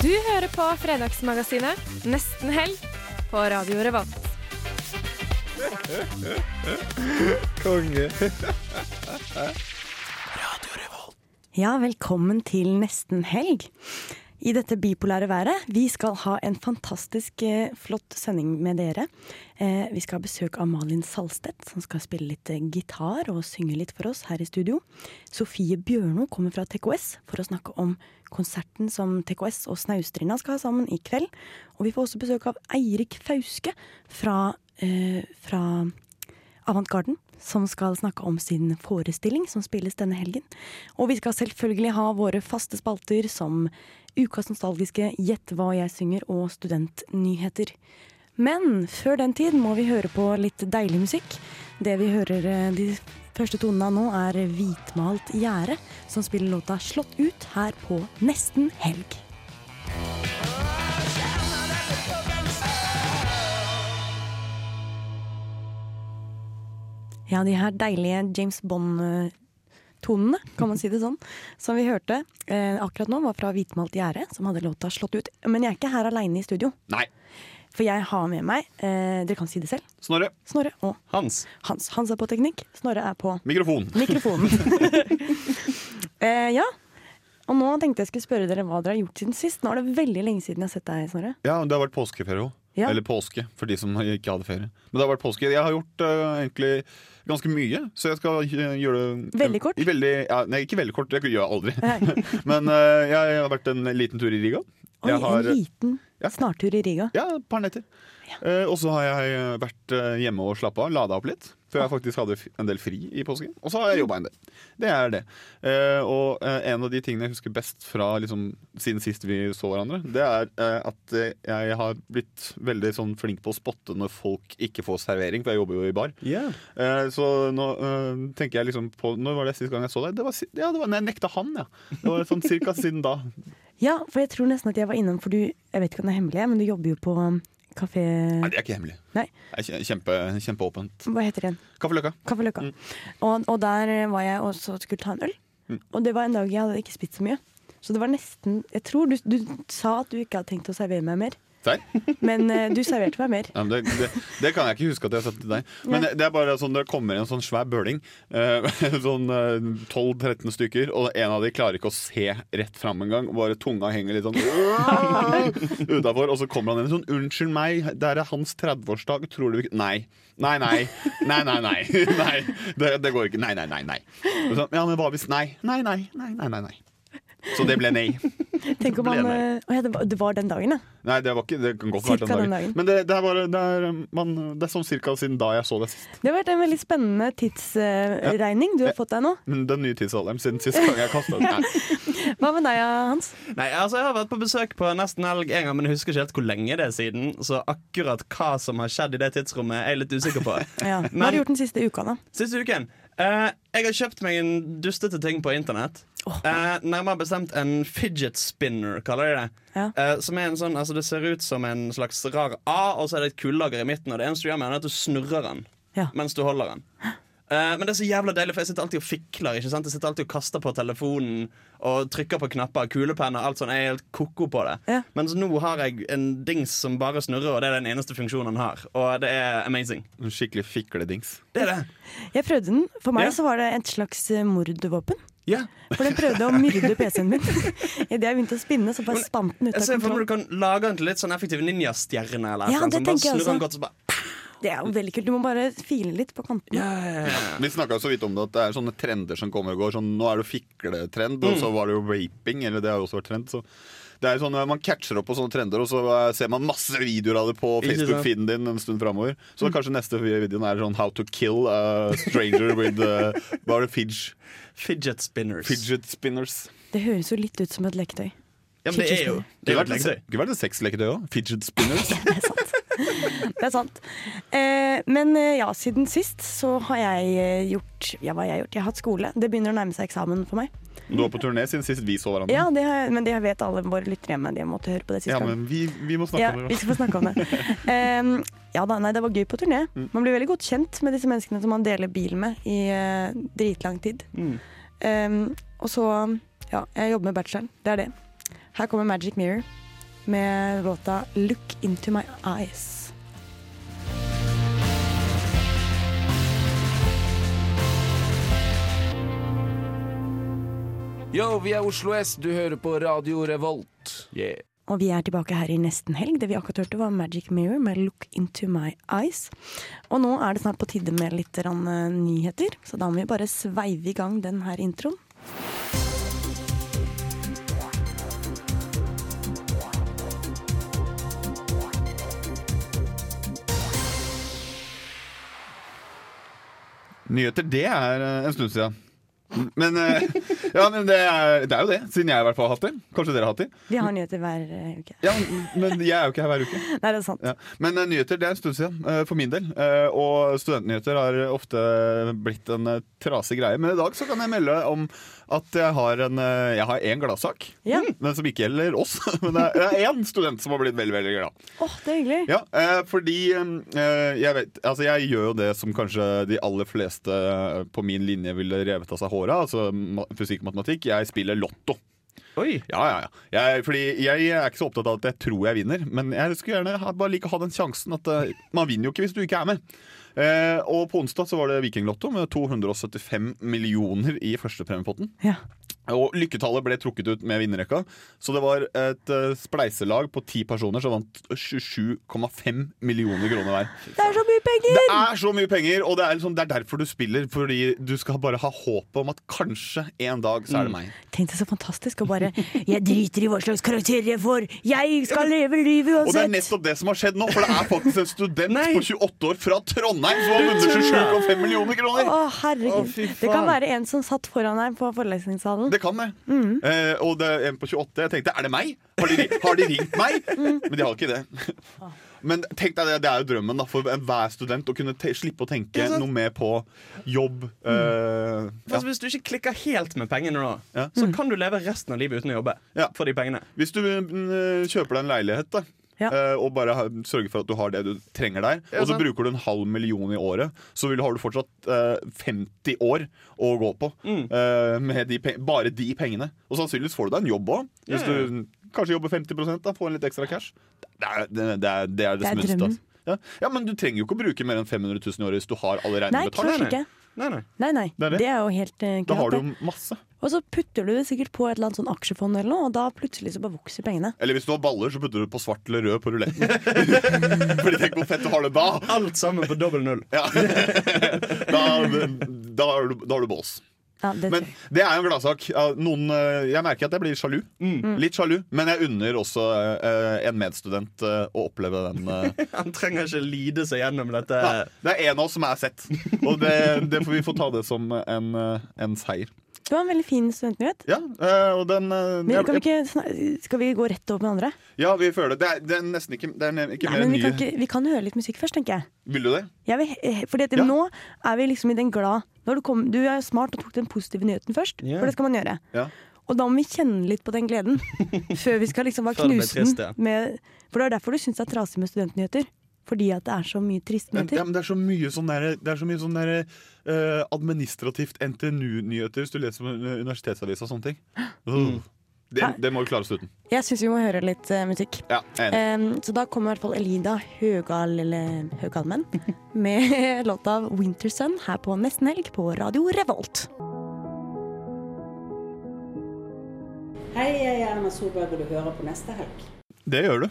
Du hører på Fredagsmagasinet Nesten helg på Radio Revolt. Konge. Radio Ja, velkommen til nesten helg. I dette bipolære været. Vi skal ha en fantastisk eh, flott sending med dere. Eh, vi skal ha besøk av Malin Salstedt, som skal spille litt eh, gitar og synge litt for oss her i studio. Sofie Bjørno kommer fra TKS for å snakke om konserten som TKS og Snaustrinda skal ha sammen i kveld. Og vi får også besøk av Eirik Fauske fra, fra Avantgarden, som skal snakke om sin forestilling som spilles denne helgen. Og vi skal selvfølgelig ha våre faste spalter som Ukas nostalgiske Gjett hva jeg synger og Studentnyheter. Men før den tid må vi høre på litt deilig musikk. Det vi hører eh, de første tonene av nå, er Hvitmalt gjerde, som spiller låta 'Slått ut' her på Nesten helg. Ja, de her deilige James Bond-tonene, kan man si det sånn, som vi hørte eh, akkurat nå, var fra Hvitmalt gjerde, som hadde låta 'Slått ut'. Men jeg er ikke her aleine i studio, Nei. for jeg har med meg eh, Dere kan si det selv. Snorre. Snorre og Hans. Hans. Hans er på teknikk, Snorre er på Mikrofon. mikrofonen. eh, ja. Og nå tenkte jeg skulle spørre dere hva dere har gjort siden sist. Nå er det veldig lenge siden jeg har sett deg, Snorre. Ja, det har vært påskeferie òg. Ja. Eller påske, for de som ikke hadde ferie. Men det har vært påske. Jeg har gjort uh, egentlig ganske mye, så jeg skal øh, gjøre det Veldig kort? I veldig, ja, nei, ikke veldig kort, det gjør jeg aldri. Men uh, jeg har vært en liten tur i Riga. Oi, har- en liten Ja. snartur i Riga. Ja, et par netter. Uh, og så har jeg vært eh, hjemme og slappa av, lada opp litt. For jeg faktisk hadde en del fri i påsken. Og så har jeg jobba en del. Det er det. Eh, og eh, en av de tingene jeg husker best fra liksom, siden sist vi så hverandre, det er eh, at jeg har blitt veldig sånn, flink på å spotte når folk ikke får servering, for jeg jobber jo i bar. Eh, så nå tenker jeg liksom på Når var det sist gang jeg så deg? Det var, ja, det var når jeg nekta han, ja. Det var sånn cirka siden da. Ja, for jeg tror nesten at jeg var innom, for du Jeg vet ikke om det er hemmelig, men du jobber jo på kafé Nei, det er ikke hemmelig. Nei. Det er kjempe, kjempeåpent. Hva heter den? Kaffe Løkka. Kaffe Løkka. Mm. Og, og der var jeg også skulle ta en øl. Og det var en dag jeg hadde ikke spist så mye. Så det var nesten Jeg tror du, du sa at du ikke hadde tenkt å servere meg mer, Serr? men eh, du serverte meg mer. Ja, men det, det, det kan jeg ikke huske at jeg har sagt til deg. Men det, det er bare sånn det kommer en sånn svær bøling. eh, sånn eh, 12-13 stykker, og en av de klarer ikke å se rett fram engang. Bare tunga henger litt sånn utafor, og så kommer han inn sånn 'Unnskyld meg, det er hans 30-årsdag. Tror du ikke Nei. Nei, nei. Nei, nei, nei. nei. Det, det går ikke. Nei, nei, nei. nei. Så, ja, men hva hvis Nei. Nei, nei. Nei, nei, nei. nei. Så det ble nei. Tenk om han eh, å ja, det, var, den dagen, ja. Nei, det var ikke Det kan godt Cirka den den dagen. dagen. Men det, det, er bare, det, er, man, det er sånn cirka siden da jeg så det sist. Det har vært en veldig spennende tidsregning du har fått deg nå. Men Den nye tidsalderen siden sist gang jeg kasta den. Nei. Hva med deg, Hans? Nei, altså Jeg har vært på besøk på Nesten Helg en gang, men jeg husker ikke helt hvor lenge det er siden. Så akkurat hva som har skjedd i det tidsrommet, er jeg litt usikker på. Ja. Hva har du gjort den siste uka, da? Siste uken. Eh, jeg har kjøpt meg en dustete ting på internett. Eh, nærmere bestemt en fidget spinner, kaller de det. Ja. Eh, som er en sånn, altså Det ser ut som en slags rar A, og så er det et kullager i midten. Og det eneste du gjør med den, er at du snurrer den Ja. mens du holder den. Eh, men det er så jævla deilig, for jeg sitter alltid og fikler. ikke sant? Jeg sitter alltid og kaster på telefonen og trykker på knapper. Kulepenner, alt sånn. Jeg er helt ko-ko på det. Ja. Mens nå har jeg en dings som bare snurrer, og det er den eneste funksjonen den har. Og det er amazing. En skikkelig fikledings. Det er det. Jeg prøvde den. For meg Ja. så var det et slags eh, mordvåpen. Ja. For den prøvde å myrde PC-en min. Idet jeg begynte å spinne, så bare spant den ut Jeg av ser for meg kontroll. du kan lage den til litt sånn effektiv ninjastjerne. Eller noe. Ja, eller som bare snurrer den godt, så bare Det er jo veldig kult. Du må bare file litt på kantene. Yeah. ja, ja. Vi snakka så vidt om det at det er sånne trender som kommer og går. Sånn, nå er det fikletrend, og så var det jo raping. Eller det har jo også vært trend. Så det er sånn, Man catcher opp på sånne trender, og så eh, ser man masse videoer av det på Facebook-feeden din en stund framover. Så kanskje neste videoen er sånn How to kill a stranger with uh, var det? Fidge, Fidget spinners. fidget spinners. Det høres jo litt ut som et leketøy. Ja, men det er jo det. Kunne vært et sexleketøy òg. Fidget spinners. Det er sant. Det er sant. Eh, men eh, ja, siden sist så har jeg eh, gjort Ja, hva har jeg gjort? Jeg har hatt skole. Det begynner å nærme seg eksamen for meg. Du var på turné siden sist vi så hverandre. Ja, det har Men det vet alle våre lyttere hjemme. De måtte høre på det sist Ja, men vi, vi må snakke Ja, om vi skal få snakke om det. Em, ja da, nei, det var gøy på turné. Mm. Man blir veldig godt kjent med disse menneskene som man deler bil med i eh, dritlang tid. Mm. Em, og så Ja, jeg jobber med bacheloren. Det er det. Her kommer Magic Mirror med låta 'Look Into My Eyes'. Yo, vi er Oslo S, du hører på Radio Revolt. Yeah. Og vi er tilbake her i nesten helg. Det vi akkurat hørte, var Magic Mirror med 'Look Into My Eyes'. Og nå er det snart på tide med litt eh, nyheter, så da må vi bare sveive i gang den her introen. Nyheter, det er eh, en stund siden. Men, eh, ja, men det, er, det er jo det, siden jeg i hvert fall har hatt det. Kanskje dere har hatt det. Vi har nyheter hver eh, uke. Ja, men jeg er jo ikke her hver uke. Nei, det er sant. Ja. Men eh, nyheter det er en stund siden, for min del. Og studentnyheter har ofte blitt en trasig greie. Men i dag så kan jeg melde om at jeg har en Jeg har én gladsak. Ja. Men som ikke gjelder oss. Men det er- én student som har blitt veldig veldig glad. Åh, det er hyggelig. Ja, fordi jeg vet Altså, jeg gjør jo det som kanskje de aller fleste på min linje ville revet av seg håret. Altså fysikk og matematikk. Jeg spiller lotto. Oi. Ja, ja, ja. Jeg, fordi jeg er ikke så opptatt av at jeg tror jeg vinner, men jeg skulle gjerne ha, bare like å ha den sjansen at eh, man vinner jo ikke hvis du ikke er med. Eh, og på onsdag så var det Vikinglotto med 275 millioner i førstepremiepotten. Ja. Og lykketallet ble trukket ut med vinnerrekka. Så det var et uh, spleiselag på ti personer som vant 27,5 millioner kroner hver. Det er så mye penger! Det er så mye penger, og det er, liksom, det er derfor du spiller. Fordi du skal bare ha håpet om at kanskje en dag så er det meg. Tenk det så fantastisk å bare Jeg driter i hva slags karakter jeg får! Jeg skal leve livet Og det er nettopp det som har skjedd nå, for det er faktisk en student Nei. på 28 år fra Trondheim som har vunnet 27,5 millioner kroner! Å, herregud. Å, det kan være en som satt foran deg på forelesningssalen. Det kan det. Eh, og det er en på 28. Jeg tenkte, er det meg? Har de, har de ringt meg? Men de har ikke det. Men tenk deg det, det er jo drømmen da, for enhver student å kunne te slippe å tenke Ja, noe mer på jobb. eh, ja. Altså, hvis du ikke klikker helt med pengene da, Ja. så kan du leve resten av livet uten å jobbe Ja. for de pengene. Hvis du mm, kjøper deg en leilighet da Ja. eh, og bare sørger for at du har det du trenger der, Ja, og så bruker du en halv million i året, så vil, har du fortsatt eh, 50 år å gå på Mm. eh, med de bare de pengene. Og sannsynligvis får du deg en jobb òg, hvis Ja, ja. du kanskje jobbe 50% da, få en litt ekstra cash. Det er det, det, er, det, er det, Det er drømmen. Ja. ja, men du trenger jo ikke å bruke mer enn 500 000 i året hvis du har alle regningene betalt. Nei, ikke. Nei, nei. Nei, nei. Det er det. Det er jo helt uh, Da har du jo masse. Og så putter du det sikkert på et eller annet sånn aksjefond eller noe, og da plutselig så bare vokser pengene. Eller hvis du har baller, så putter du på svart eller rød på ruletten. Fordi tenk hvor fett du har det da! Alt sammen på dobbel null. Ja. da, da, da har du bås. Ja, det, Men det er jo en gladsak. Noen, eh, jeg merker at jeg blir sjalu. Mm. Litt sjalu. Men jeg unner også uh, en medstudent uh, å oppleve den. Uh. Han trenger ikke lide seg gjennom dette. Ja, det er en av oss som er sett, og det, det får vi få ta det som en, en seier. Det var en veldig fin studentnyhet. Ja, eh, og den eh, Men jeg- kan vi ikke, skal vi gå rett over med andre? Ja, vi føler det. Det er, det er nesten ikke, det er ikke Nei, mer men vi nye kan, ikke, vi kan høre litt musikk først, tenker jeg. Vil du det? jeg vil, fordi at Ja. nå er vi liksom i den glad Når du, kom, du er smart og tok den positive nyheten først, yeah. for det skal man gjøre. Ja. Og da må vi kjenne litt på den gleden før vi skal liksom være det knusen. med, for det er derfor du syns det er trasig med studentnyheter. Fordi at det er så mye tristnyheter. Ja, men det er så mye sånn der, det er så mye sånn der, uh, administrativt NTNU-nyheter hvis du leser universitetsavisa universitetsavis og sånne ting. Uh. Det, det må vi klare oss uten. Jeg syns vi må høre litt uh, musikk. Ja. Em, så da kommer i hvert fall Elida Høgal, eller Høgalmen med låta 'Winter Sun' her på Nesten Helg på Radio Revolt. Hei, jeg er Erna Solberg, og du hører på neste helg. Det gjør du.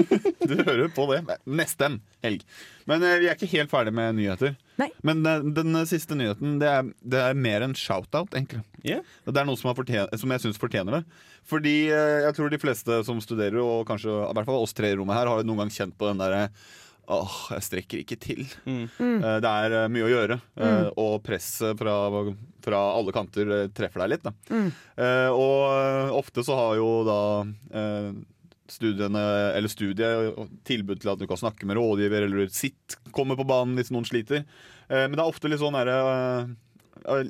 du hører på det. Nesten helg. Men eh, vi er ikke helt ferdig med nyheter. Nei. Men eh, den siste nyheten det er, det er mer en shout-out, egentlig. Yeah. Det er noe som, som jeg syns fortjener det. Fordi eh, jeg tror de fleste som studerer, og kanskje i hvert fall oss tre i rommet her, har noen gang kjent på den derre Åh, jeg strekker ikke til. Mm. Eh, Det er mye å gjøre, Mm. og presset fra, fra alle kanter treffer deg litt. Da. Mm. Eh, Og ofte så har jo da eh, studiene, eller studiet tilbud til at du kan snakke med rådgiver, eller sitt kommer på banen hvis noen sliter. Eh, Men det er ofte litt sånn derre eh,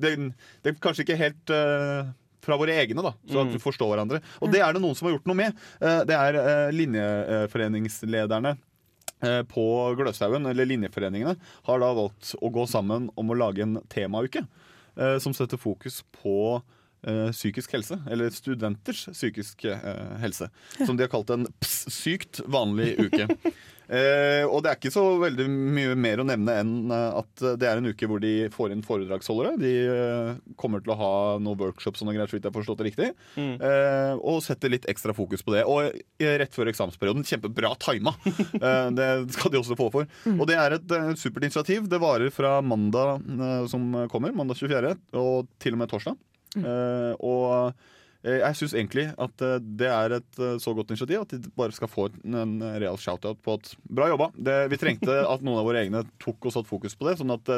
det, det er kanskje ikke helt eh, fra våre egne, da, så at vi forstår hverandre. Og det er det noen som har gjort noe med. Eh, det er eh, linjeforeningslederne eh, på Gløshaugen, eller linjeforeningene, har da valgt å gå sammen om å lage en temauke eh, som setter fokus på eh, psykisk helse, eller studenters psykisk eh, helse. Som de har kalt en sykt vanlig uke. Eh, og det er ikke så veldig mye mer å nevne enn eh, at det er en uke hvor de får inn foredragsholdere. De eh, kommer til å ha noen workshops og noe greier, så vidt jeg har forstått det riktig. Eh, og setter litt ekstra fokus på det. Og eh, rett før eksamensperioden, kjempebra tima! Eh, det skal de også få for. Og det er et eh, supert initiativ. Det varer fra mandag eh, som kommer, mandag 24., og til og med torsdag. Eh, og eh, jeg syns egentlig at eh, det er et så godt initiativ at de bare skal få en, en real shout-out på at bra jobba. Det, vi trengte at noen av våre egne tok og satte fokus på det, sånn at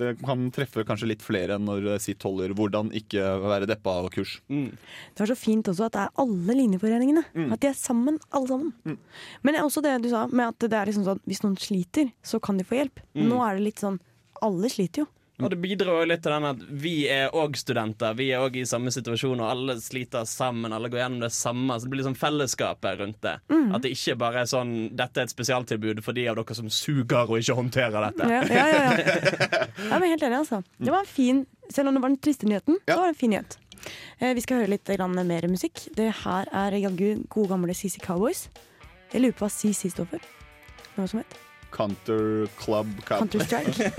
det kan treffe kanskje litt flere enn når sitt holder 'Hvordan ikke være deppa'-kurs. Det var så fint også at det er alle linjeforeningene. At de er sammen, alle sammen. Men også det du sa med at det er liksom sånn hvis noen sliter, så kan de få hjelp. Nå er det litt sånn alle sliter jo. Og det bidrar jo litt til den at vi er òg studenter. Vi er òg i samme situasjon, og alle sliter sammen. Alle går gjennom det samme. Så det blir liksom fellesskapet rundt det. At det ikke bare er sånn Dette er et spesialtilbud for de av dere som suger og ikke håndterer dette. Ja, ja, ja, ja. Jeg er helt enig, altså. Det var en fin, Selv om det var den triste nyheten, så var det en fin nyhet. Eh, vi skal høre litt mer musikk. Det her er jaggu gode gamle CC Cowboys. Jeg lurer på hva CC står for. Noe som heter Counter Club Counter-Strike.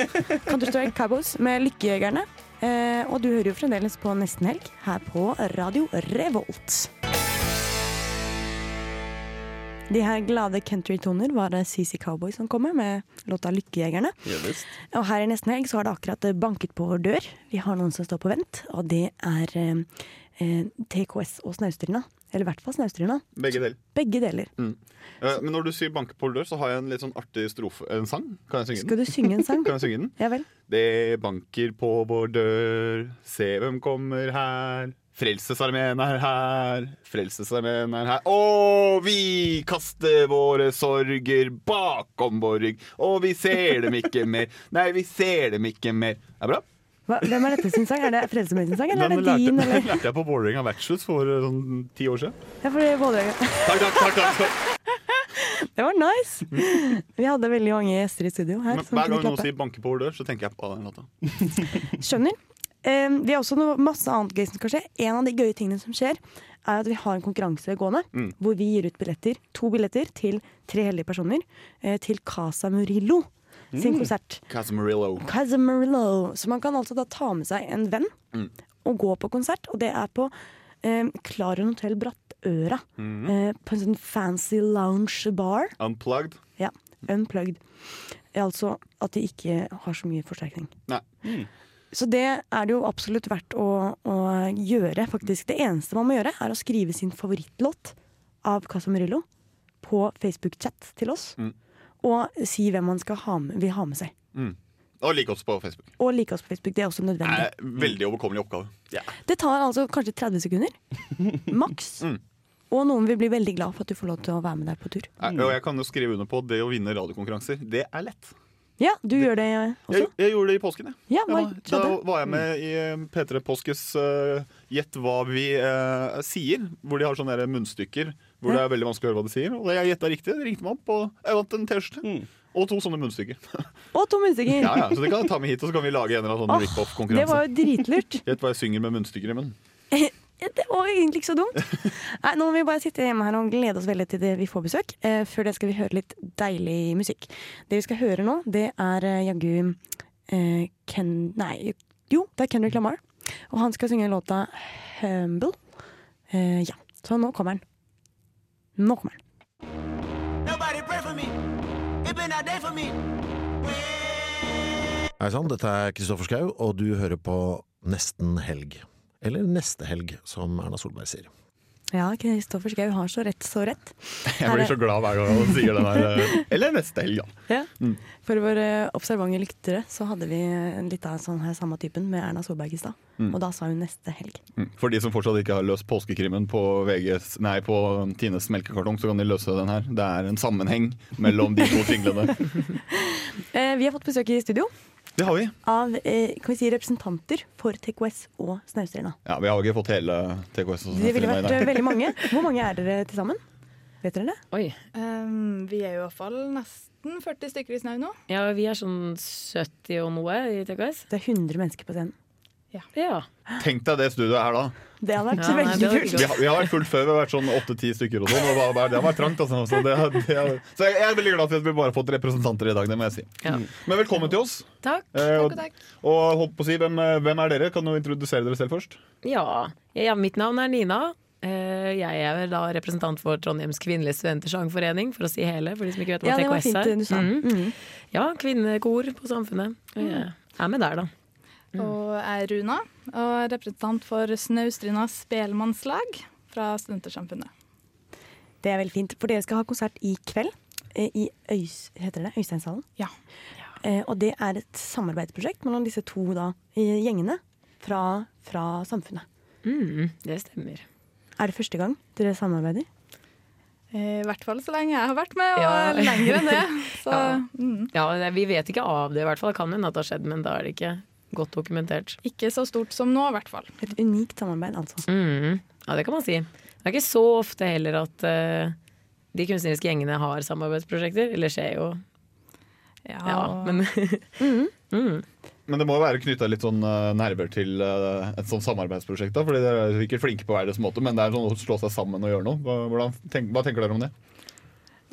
Counter-Strike Cowboys med Lykkejegerne. Eh, og du hører jo fremdeles på Nesten Helg her på Radio Revolt. De her glade countrytoner var det CC Cowboy som kom med, med låta 'Lykkejegerne'. Og her i Nesten Helg så har det akkurat banket på vår dør. Vi har noen som står på vent, og det er eh, eh, TKS og Snaustrinda. Eller i hvert fall Snaustrinda. Begge deler. Begge deler. Eh, Men når du sier 'banke på dør', så har jeg en litt sånn artig strofe. En sang. Kan jeg synge den? Skal du synge en sang? Kan jeg synge den? Ja vel. Det banker på vår dør, se hvem kommer her. Frelsesarmeen er her, Frelsesarmeen er her. Og vi kaster våre sorger bakom vår rygg. Og vi ser dem ikke mer. Nei, vi ser dem ikke mer. Det Er bra? Hva, hvem er dette sin sang? Er det Frelsesarmeen sin sang, eller Den er det lærte, din? den lærte jeg på Vålerenga vertshus for eh, sånn ti år siden. Ja, for det, er Vålerenga. Takk, takk, takk, takk, det var nice! Vi hadde veldig mange gjester i studio her. Men Hver gang noen sier 'banke på vår dør', så tenker jeg på den låta. Skjønner. Um, vi har også noe, masse annet gøy som skal skje. En av de gøye tingene som skjer, er at vi har en konkurranse gående. Mm. Hvor vi gir ut billetter, to billetter til tre heldige personer eh, til Casa Murillo sin konsert. Casamarillo. Casamarillo. Så man kan altså da ta med seg en venn Mm. og gå på konsert. Og det er på eh, Klarion Hotell Brattøra. Mm. Eh, på en sånn fancy lounge bar. Unplugged. Ja, unplugged. Altså at de ikke har så mye forsterkning. Nei. Så det er det jo absolutt verdt å, å gjøre, faktisk. Det eneste man må gjøre, er å skrive sin favorittlåt av Casamarillo på Facebook-chat til oss. Mm. Og si hvem man skal ha med, vil ha med seg. Mm. Og like oss på Facebook. Og like oss på Facebook. Det er også nødvendig. Eh, veldig overkommelig oppgave. Det tar altså kanskje 30 sekunder. Maks. Mm. Og noen vil bli veldig glad for at du får lov til å være med deg på tur. Nei, Og jeg kan jo skrive under på det å vinne radiokonkurranser. Det er lett. Ja, du gjør det også? Jeg, jeg gjorde det i påsken, jeg. Ja, var, Ja, da var jeg med i eh, P3 Påskes uh, Gjett hva vi uh, sier. Hvor de har sånne munnstykker hvor Ja. det er veldig vanskelig å høre hva de sier. Og jeg gjetta riktig. De ringte meg opp, og jeg vant en T-skjorte. Mm. Og to sånne munnstykker. Og to munnstykker! Ja, ja, så det kan jeg ta med hit, og så kan vi lage en eller annen sånn Åh, Det rip-off-konkurranse. var jo dritlurt. Gjett hva jeg synger med munnstykker i munnen. Det var egentlig ikke så dumt. Nei, nå må vi bare sitte hjemme her og glede oss veldig til det vi får besøk. Eh, før det skal vi høre litt deilig musikk. Det vi skal høre nå, det er eh, jaggu eh, Ken... Nei, jo, det er Kendrick Lamar. Og han skal synge låta 'Humble'. Eh, ja, så nå kommer den. Nå kommer den. Hei sann, dette er Kristoffer Schau, og du hører på Nesten helg. Eller Neste helg, som Erna Solberg sier. Ja, Kristoffer Schou har så rett, så rett. Jeg blir så glad hver gang han sier den her. eh, Eller neste helg, ja. Ja. Mm. For våre observante lyktere så hadde vi litt av sånn her samme typen med Erna Solberg i stad. Mm. Og da sa hun neste helg. Mm. For de som fortsatt ikke har løst påskekrimmen på, VGs, nei, på Tines melkekartong, så kan de løse den her. Det er en sammenheng mellom de to singlene. Eh, vi har fått besøk i studio Det har vi. av eh, kan vi si, representanter for TKS og Snaustrinda. Ja, Vi har ikke fått hele TKS. og Det ville vært eh, veldig mange. Hvor mange er dere til sammen? Vet dere det? Oi. Um, vi er jo i hvert fall nesten 40 stykker i Snau nå. Ja, vi er sånn 70 og noe i TKS. Det er 100 mennesker på scenen. Ja. Tenk deg det studioet her, da. Det har vært Ja, veldig kult. Vi har, vi har vært fullt før. Vi har vært sånn åtte-ti stykker og sånn. Og bare- det har vært trangt, altså. Så, det, det, har- så jeg er veldig glad for at vi bare har fått representanter i dag, det må jeg si. Ja. Men velkommen til oss. Takk. Eh, og, Takk og takk. og holdt på å si, hvem, hvem er dere? Kan du introdusere dere selv først? Ja. ja, mitt navn er Nina. Eh, Jeg er da representant for Trondheims kvinnelige studentersangforening, for å si hele, for de som ikke vet hva Ja, det var TKS fint er. det du sa. Mhm. Mhm. Ja, kvinnekor på Samfunnet. Og Jeg er med der, da. Og jeg er Runa, og representant for Snaustrinda spelmannslag fra Studentersamfunnet. Det er veldig fint, for dere skal ha konsert i kveld. eh, I Øys, heter det, Øysteinshallen. Ja. Eh, og det er et samarbeidsprosjekt mellom disse to da, eh, gjengene fra, fra samfunnet. Mm, det stemmer. Er det første gang dere samarbeider? I hvert fall så lenge jeg har vært med, og Ja. lenger enn det. Så Ja. mm, Ja, Vi vet ikke av det, i hvert fall. Det kan hende at det har skjedd, men da er det ikke godt dokumentert. ikke så stort som nå, i hvert fall. Et unikt samarbeid, altså. Mm, ja, det kan man si. Det er ikke så ofte heller at uh, de kunstneriske gjengene har samarbeidsprosjekter. Eller skjer jo, Ja, ja, men mm. Men det må være knytta litt sånn eh, nerver til eh, et sånt samarbeidsprosjekt. da Fordi Dere er ikke flinke på hver deres måte, men det er sånn å slå seg sammen og gjøre noe. Hva, tenk, hva tenker dere om det?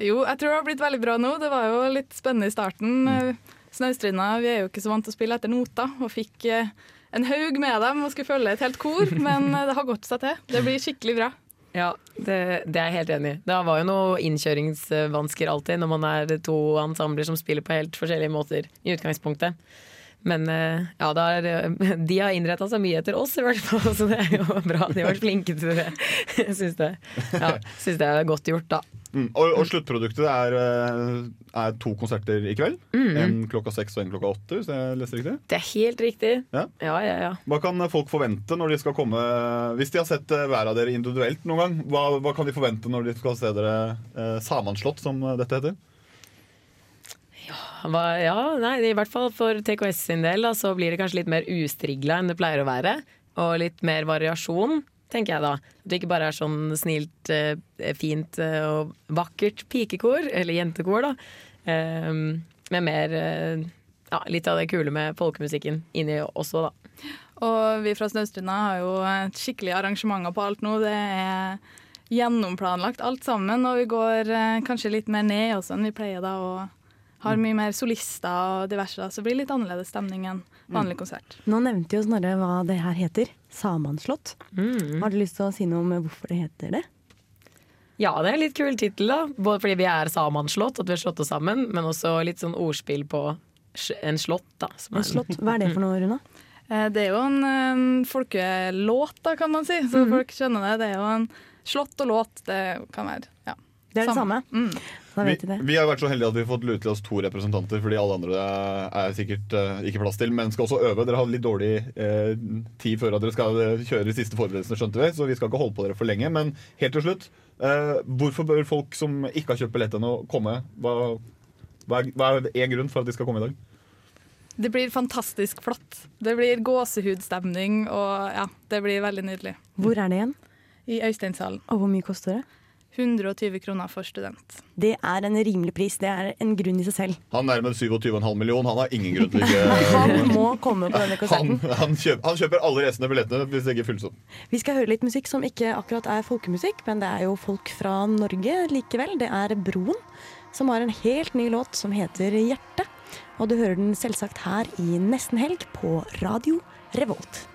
Jo, jeg tror det har blitt veldig bra nå. Det var jo litt spennende i starten. Mm. Snaustrinda vi er jo ikke så vant til å spille etter noter, og fikk eh, en haug med dem og skulle følge et helt kor, men eh, det har gått seg til. Det blir skikkelig bra. Ja, det, det er jeg helt enig i. Det var jo noe innkjøringsvansker alltid når man er to ensembler som spiller på helt forskjellige måter i utgangspunktet. Men eh, ja, er, de har innretta seg mye etter oss, i hvert fall, så det er jo bra. De har vært flinke til det. Syns det, ja, synes det er godt gjort, da. Mm. Og, og sluttproduktet er, eh, er to konserter i kveld. Mm. En klokka seks og en klokka åtte, hvis jeg leser riktig. Det er helt riktig. Ja. Ja, ja, ja. Hva kan folk forvente når de skal komme Hvis de har sett eh, hver av dere individuelt noen gang, hva, hva kan de forvente når de skal se dere eh, sammenslått, som eh, dette heter? Hva, ja, nei, I hvert fall for TKS sin del da, så blir det kanskje litt mer ustrigla enn det pleier å være. Og litt mer variasjon, tenker jeg da. At det ikke bare er sånn snilt, eh, fint eh, og vakkert pikekor, eller jentekor, da. Um, med mer eh, ja, litt av det kule med folkemusikken inni også, da. Og vi fra Snaustrinda har jo et skikkelig arrangementer på alt nå. Det er gjennomplanlagt alt sammen, og vi går eh, kanskje litt mer ned også enn vi pleier da. og har mye mer solister og diverse, da, så det blir litt annerledes stemning enn vanlig konsert. Nå nevnte jo Snorre hva det her heter. Samanslått. Mm. Har du lyst til å si noe om hvorfor det heter det? Ja, det er en litt kul tittel, da. Både fordi vi er sammenslått, at vi har slått oss sammen, men også litt sånn ordspill på en slått, da. som En er- slått. Hva er det for noe, Runa? Eh, Det er jo en, en folkelåt, da, kan man si, så Mhm. folk skjønner det. Det er jo en slått og låt, det kan være ja. Det er det samme. Mm. Vi, vi har vært så heldige at vi har fått lute til oss to representanter, fordi alle andre er sikkert uh, ikke plass til, men skal også øve. Dere har litt dårlig uh, tid før at dere skal kjøre de siste forberedelsene, skjønte vi, så vi skal ikke holde på dere for lenge. Men helt til slutt, hvorfor bør folk som ikke har kjøpt billett ennå, komme? Hva, hva, er, hva er en grunn for at de skal komme i dag? Det blir fantastisk flott. Det blir gåsehudstemning, og ja, det blir veldig nydelig. Hvor er det igjen? I Øysteinshallen. Og hvor mye koster det? 120 kroner for student. Det er en rimelig pris. Det er en grunn i seg selv. Han nærmer 27,5 millioner. Han har ingen grunn til ikke Han må komme på denne han, konserten. han, kjøper, han kjøper alle resten av billettene hvis det ikke fylles opp. Vi skal høre litt musikk som ikke akkurat er folkemusikk, men det er jo folk fra Norge likevel. Det er Broen, som har en helt ny låt som heter Hjerte. Og du hører den selvsagt her i Nesten Helg på Radio Revolt.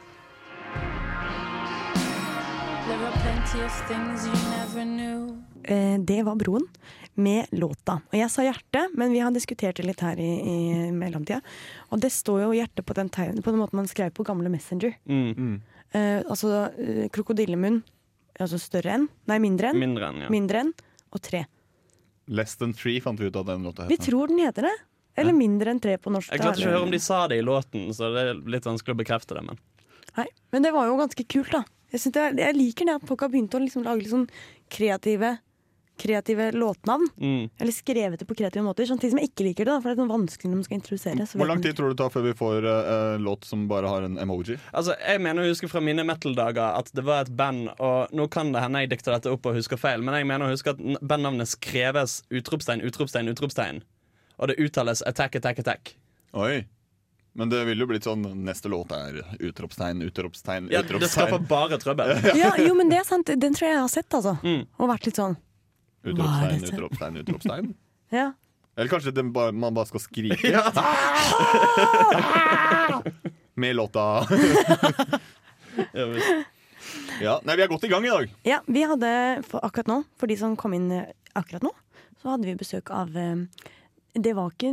Eh, Det var Broen med låta. Og jeg sa hjerte, men vi har diskutert det litt her i, i mellomtida. Og det står jo hjerte på den, tegn, på den måten man skrev på gamle Messenger. Mm. Eh, altså eh, krokodillemunn Altså større enn? Nei, mindre enn. Mindre enn, ja. Mindre enn og tre. Less Than Three fant vi ut av den låta Vi tror den heter det. Eller mindre enn tre på norsk. Jeg klarte ikke å høre om de sa det i låten, så det er litt vanskelig å bekrefte det. Men Nei, men det var jo ganske kult, da. Jeg, er- jeg liker det at folk har begynt å liksom lage litt sånn kreative, kreative låtnavn. mm. Eller skrevet det på kreative måter. Samtidig som jeg ikke liker det, da, for det er sånn vanskelig når man skal introdusere. Så Hvor lang tid tror du det tar før vi får uh, låt som bare har en emoji? Altså, Jeg mener å huske fra mine metal-dager at det var et band, og nå kan det hende jeg dikter dette opp og husker feil, men jeg mener å huske at bandnavnet skreves utropstegn, utropstegn, utropstegn. Og det uttales attack, attack, attack. Oi. Men det ville jo blitt sånn Neste låt er utropstegn, utropstegn, utropstegn. Ja, det skaper bare trøbbel. Ja, jo, men det er sant. Den tror jeg jeg har sett, altså. Mm. Og vært litt sånn Utropstegn, utropstegn, utropstegn. Ja. Eller kanskje det bare, man bare skal skrike? Med låta. Ja. Ja, Nei, vi er godt i gang i dag. Ja, vi hadde for akkurat nå, for de som kom inn eh, akkurat nå, så hadde vi besøk av eh, Det var ikke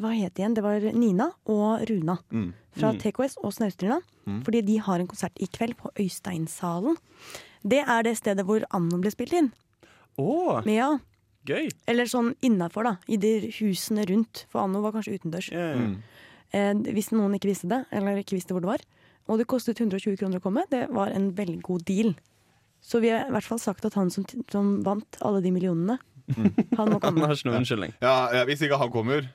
Hva het det igjen? Det var Nina og Runa Mm. fra Mm. TKS og Snaustrinda. Mm. Fordi de har en konsert i kveld på Øysteinsalen. Det er det stedet hvor Anno ble spilt inn. Oh. Men ja, gøy. Eller sånn innafor, da. I de husene rundt. For Anno var kanskje utendørs. Mm. Eh, hvis noen ikke visste det, eller ikke visste hvor det var. Og det kostet 120 kroner å komme. Det var en veldig god deal. Så vi har i hvert fall sagt at han som, som vant alle de millionene, han må Han har ikke noen unnskyldning. Ja, ja, Hvis ikke han kommer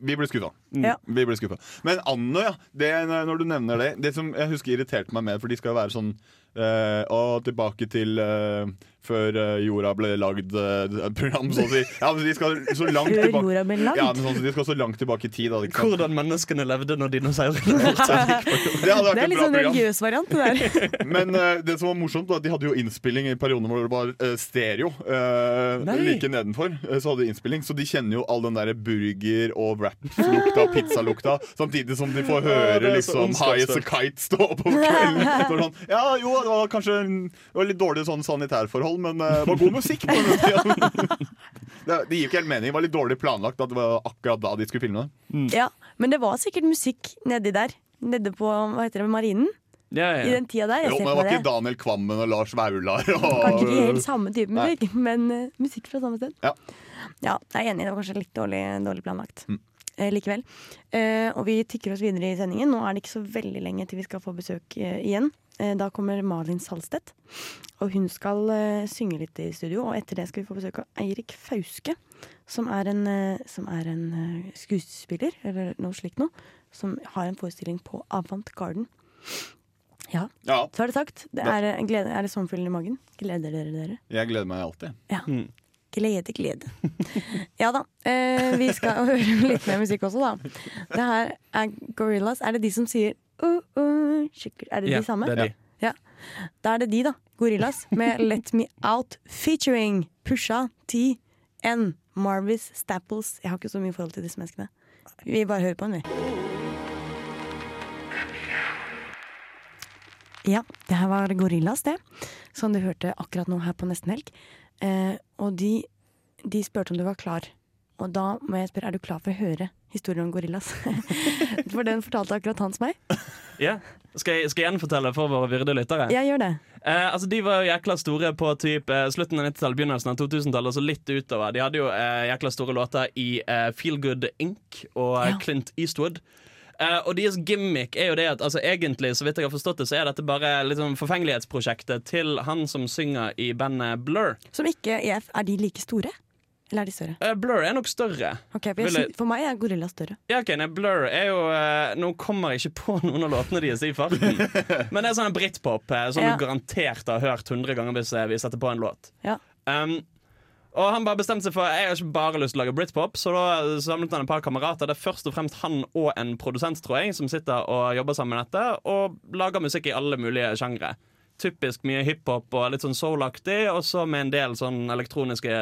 Vi blir skuffa. Ja. Vi blir skuffa. Men Anno, ja. Det, når du nevner det Det som jeg husker irriterte meg med, for de skal jo være sånn eh, Og tilbake til uh, før eh, jorda ble lagd, uh, program, så å si. Ja, men de skal så langt Før tilbake jorda ble lagd? Ja, men sånn, De skal så langt tilbake i tid. Da? Hvordan menneskene levde når dinosaurene Det hadde vært Det er litt bra sånn religiøs variant, det der. Men det som var morsomt var at de hadde jo innspilling i perioden hvor det var stereo. eh, like nedenfor. så hadde de innspilling Så de kjenner jo all den der burger- og wraps-lukta, pizzalukta, samtidig som de får høre det liksom High as a kite stå på kvelden. Det sånn, ja, jo, det var kanskje det var litt dårlig sånn sanitærforhold, men eh, det var god musikk. på den tiden. det, det gir ikke helt mening. Det var litt dårlig planlagt at det var akkurat da de skulle filme det. Ja, men det var sikkert musikk nedi der. Nede på hva heter det, Marinen. Ja, I ja. den tida der. Jeg Jo, ser men det på var det. ikke Daniel Kvammen og Lars Vaular. Kanskje ikke helt samme type musikk, men uh, musikk fra samme sted. Ja. Ja, jeg er enig. Det var kanskje litt dårlig, dårlig planlagt. Mm. Eh, likevel. Eh, og vi tikker oss videre i sendingen. Nå er det ikke så veldig lenge til vi skal få besøk eh, igjen. Eh, da kommer Malin Salstedt. Og hun skal eh, synge litt i studio. Og etter det skal vi få besøk av Eirik Fauske, som er en, eh, som er en eh, skuespiller, eller noe slikt noe, som har en forestilling på Avant Garden. Ja, ja, så er det sagt. Det er, glede, er det sommerfugler i magen? Gleder dere dere? jeg gleder meg alltid. Ja. Mm. Glede, glede. Ja da. Eh, vi skal høre litt mer musikk også, da. Det her er Gorillas. Er det de som sier uh, uh, Er det Ja, de samme? det er de. Ja. Da er det de, da. Gorillas med Let Me Out featuring Pusha T N Marvis Stapples. Jeg har ikke så mye forhold til disse menneskene. Vi bare hører på den, vi. Ja, det her var Gorillas, det. Som du hørte akkurat nå her på Nesten Helg. Eh, og de, de spurte om du var klar. Og da må jeg spørre, er du klar for å høre historien om gorillas? for den fortalte akkurat Hans meg. Ja. Skal jeg, skal jeg gjenfortelle for våre virde lyttere? Ja, gjør det. Eh, altså De var jo jækla store på typ, eh, slutten av 90-tallet, begynnelsen av 2000-tallet, Altså litt utover. De hadde jo eh, jækla store låter i eh, Feel Good Inc. og eh, Ja. Clint Eastwood. Eh, og deres gimmick er jo det at altså, egentlig, så vidt jeg har forstått det, så er dette bare liksom forfengelighetsprosjektet til han som synger i bandet Blur. Som ikke er Er de like store? Eller er de større? Uh, Blur er nok større. Ok, for, jeg, for meg er gorilla større. Ja, ok, nei, Blur er jo uh, Nå kommer jeg ikke på noen av låtene deres i farten. Men det er sånn britpop som Ja. du garantert har hørt 100 ganger hvis vi setter på en låt. Ja. Um, og han bare bestemte seg for Jeg har ikke bare lyst til å lage britpop, så da samlet han et par kamerater. Det er først og fremst han og en produsent, tror jeg, som sitter og jobber sammen med dette, og lager musikk i alle mulige sjangre. Typisk mye hiphop og litt sånn soul-aktig, og så med en del sånn elektroniske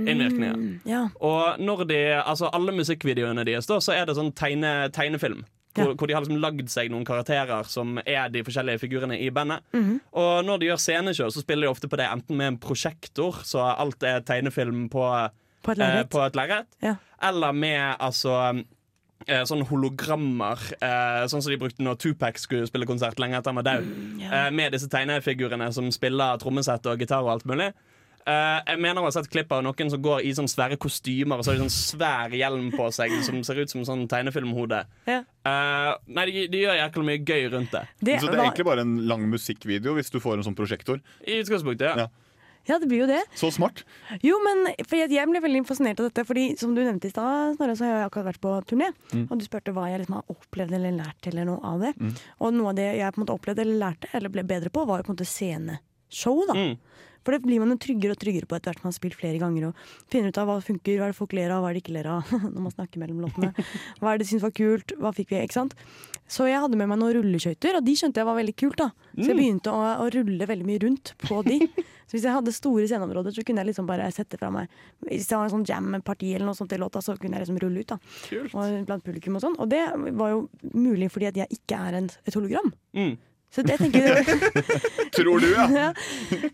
innvirkninger. Mm, ja. Og når de, altså alle musikkvideoene deres, da, så er det sånn tegne, tegnefilm. Hvor, hvor de har liksom lagd seg noen karakterer som er de forskjellige figurene i bandet. Mhm. Og når de gjør scenekjør, så spiller de ofte på det enten med en prosjektor, så alt er tegnefilm på, På et eh, lerret. eh, Ja. eller med altså eh, sånne hologrammer, eh, sånn som de brukte når Tupac skulle spille konsert lenge etter han var død. yeah. eh, med disse tegnefigurene som spiller trommesett og gitar og alt mulig. Eh, jeg mener å ha sett klipp av noen som går i sånn svære kostymer og så har de sånn svær hjelm på seg som ser ut som sånn tegnefilmhode. Ja. Uh, nei, de, de gjør jækla mye gøy rundt det. Det så det er egentlig bare en lang musikkvideo hvis du får en sånn prosjektor. I utgangspunktet, ja. Ja, det blir jo det. Så smart. Jo, men for jeg, jeg ble veldig fascinert av dette, fordi som du nevnte i stad, Snorre, så har jeg akkurat vært på turné. Mm. Og du spurte hva jeg liksom har opplevd eller lært eller noe av det. Mm. Og noe av det jeg på en måte opplevde eller lærte, eller ble bedre på, var jo på en måte sceneshow, da. Mm. For det blir man jo tryggere og tryggere på etter hvert man har spilt flere ganger og finner ut av hva funker, hva er det folk ler av, hva er det ikke ler av når man snakker mellom låtene. Hva er det de syns var kult, hva fikk vi, ikke sant. Så jeg hadde med meg noen rulleskøyter, og de skjønte jeg var veldig kult. da. Så jeg Mm. begynte å, å rulle veldig mye rundt på de. Så hvis jeg hadde store sceneområder, så kunne jeg liksom bare sette fra meg Hvis det var en sånn jam-parti eller noe sånt i låta, så kunne jeg liksom rulle ut. da. Og blant publikum og sånn. Og det var jo mulig fordi at jeg ikke er en, et hologram. Mm. Så det tenker jeg Tror du, ja. ja.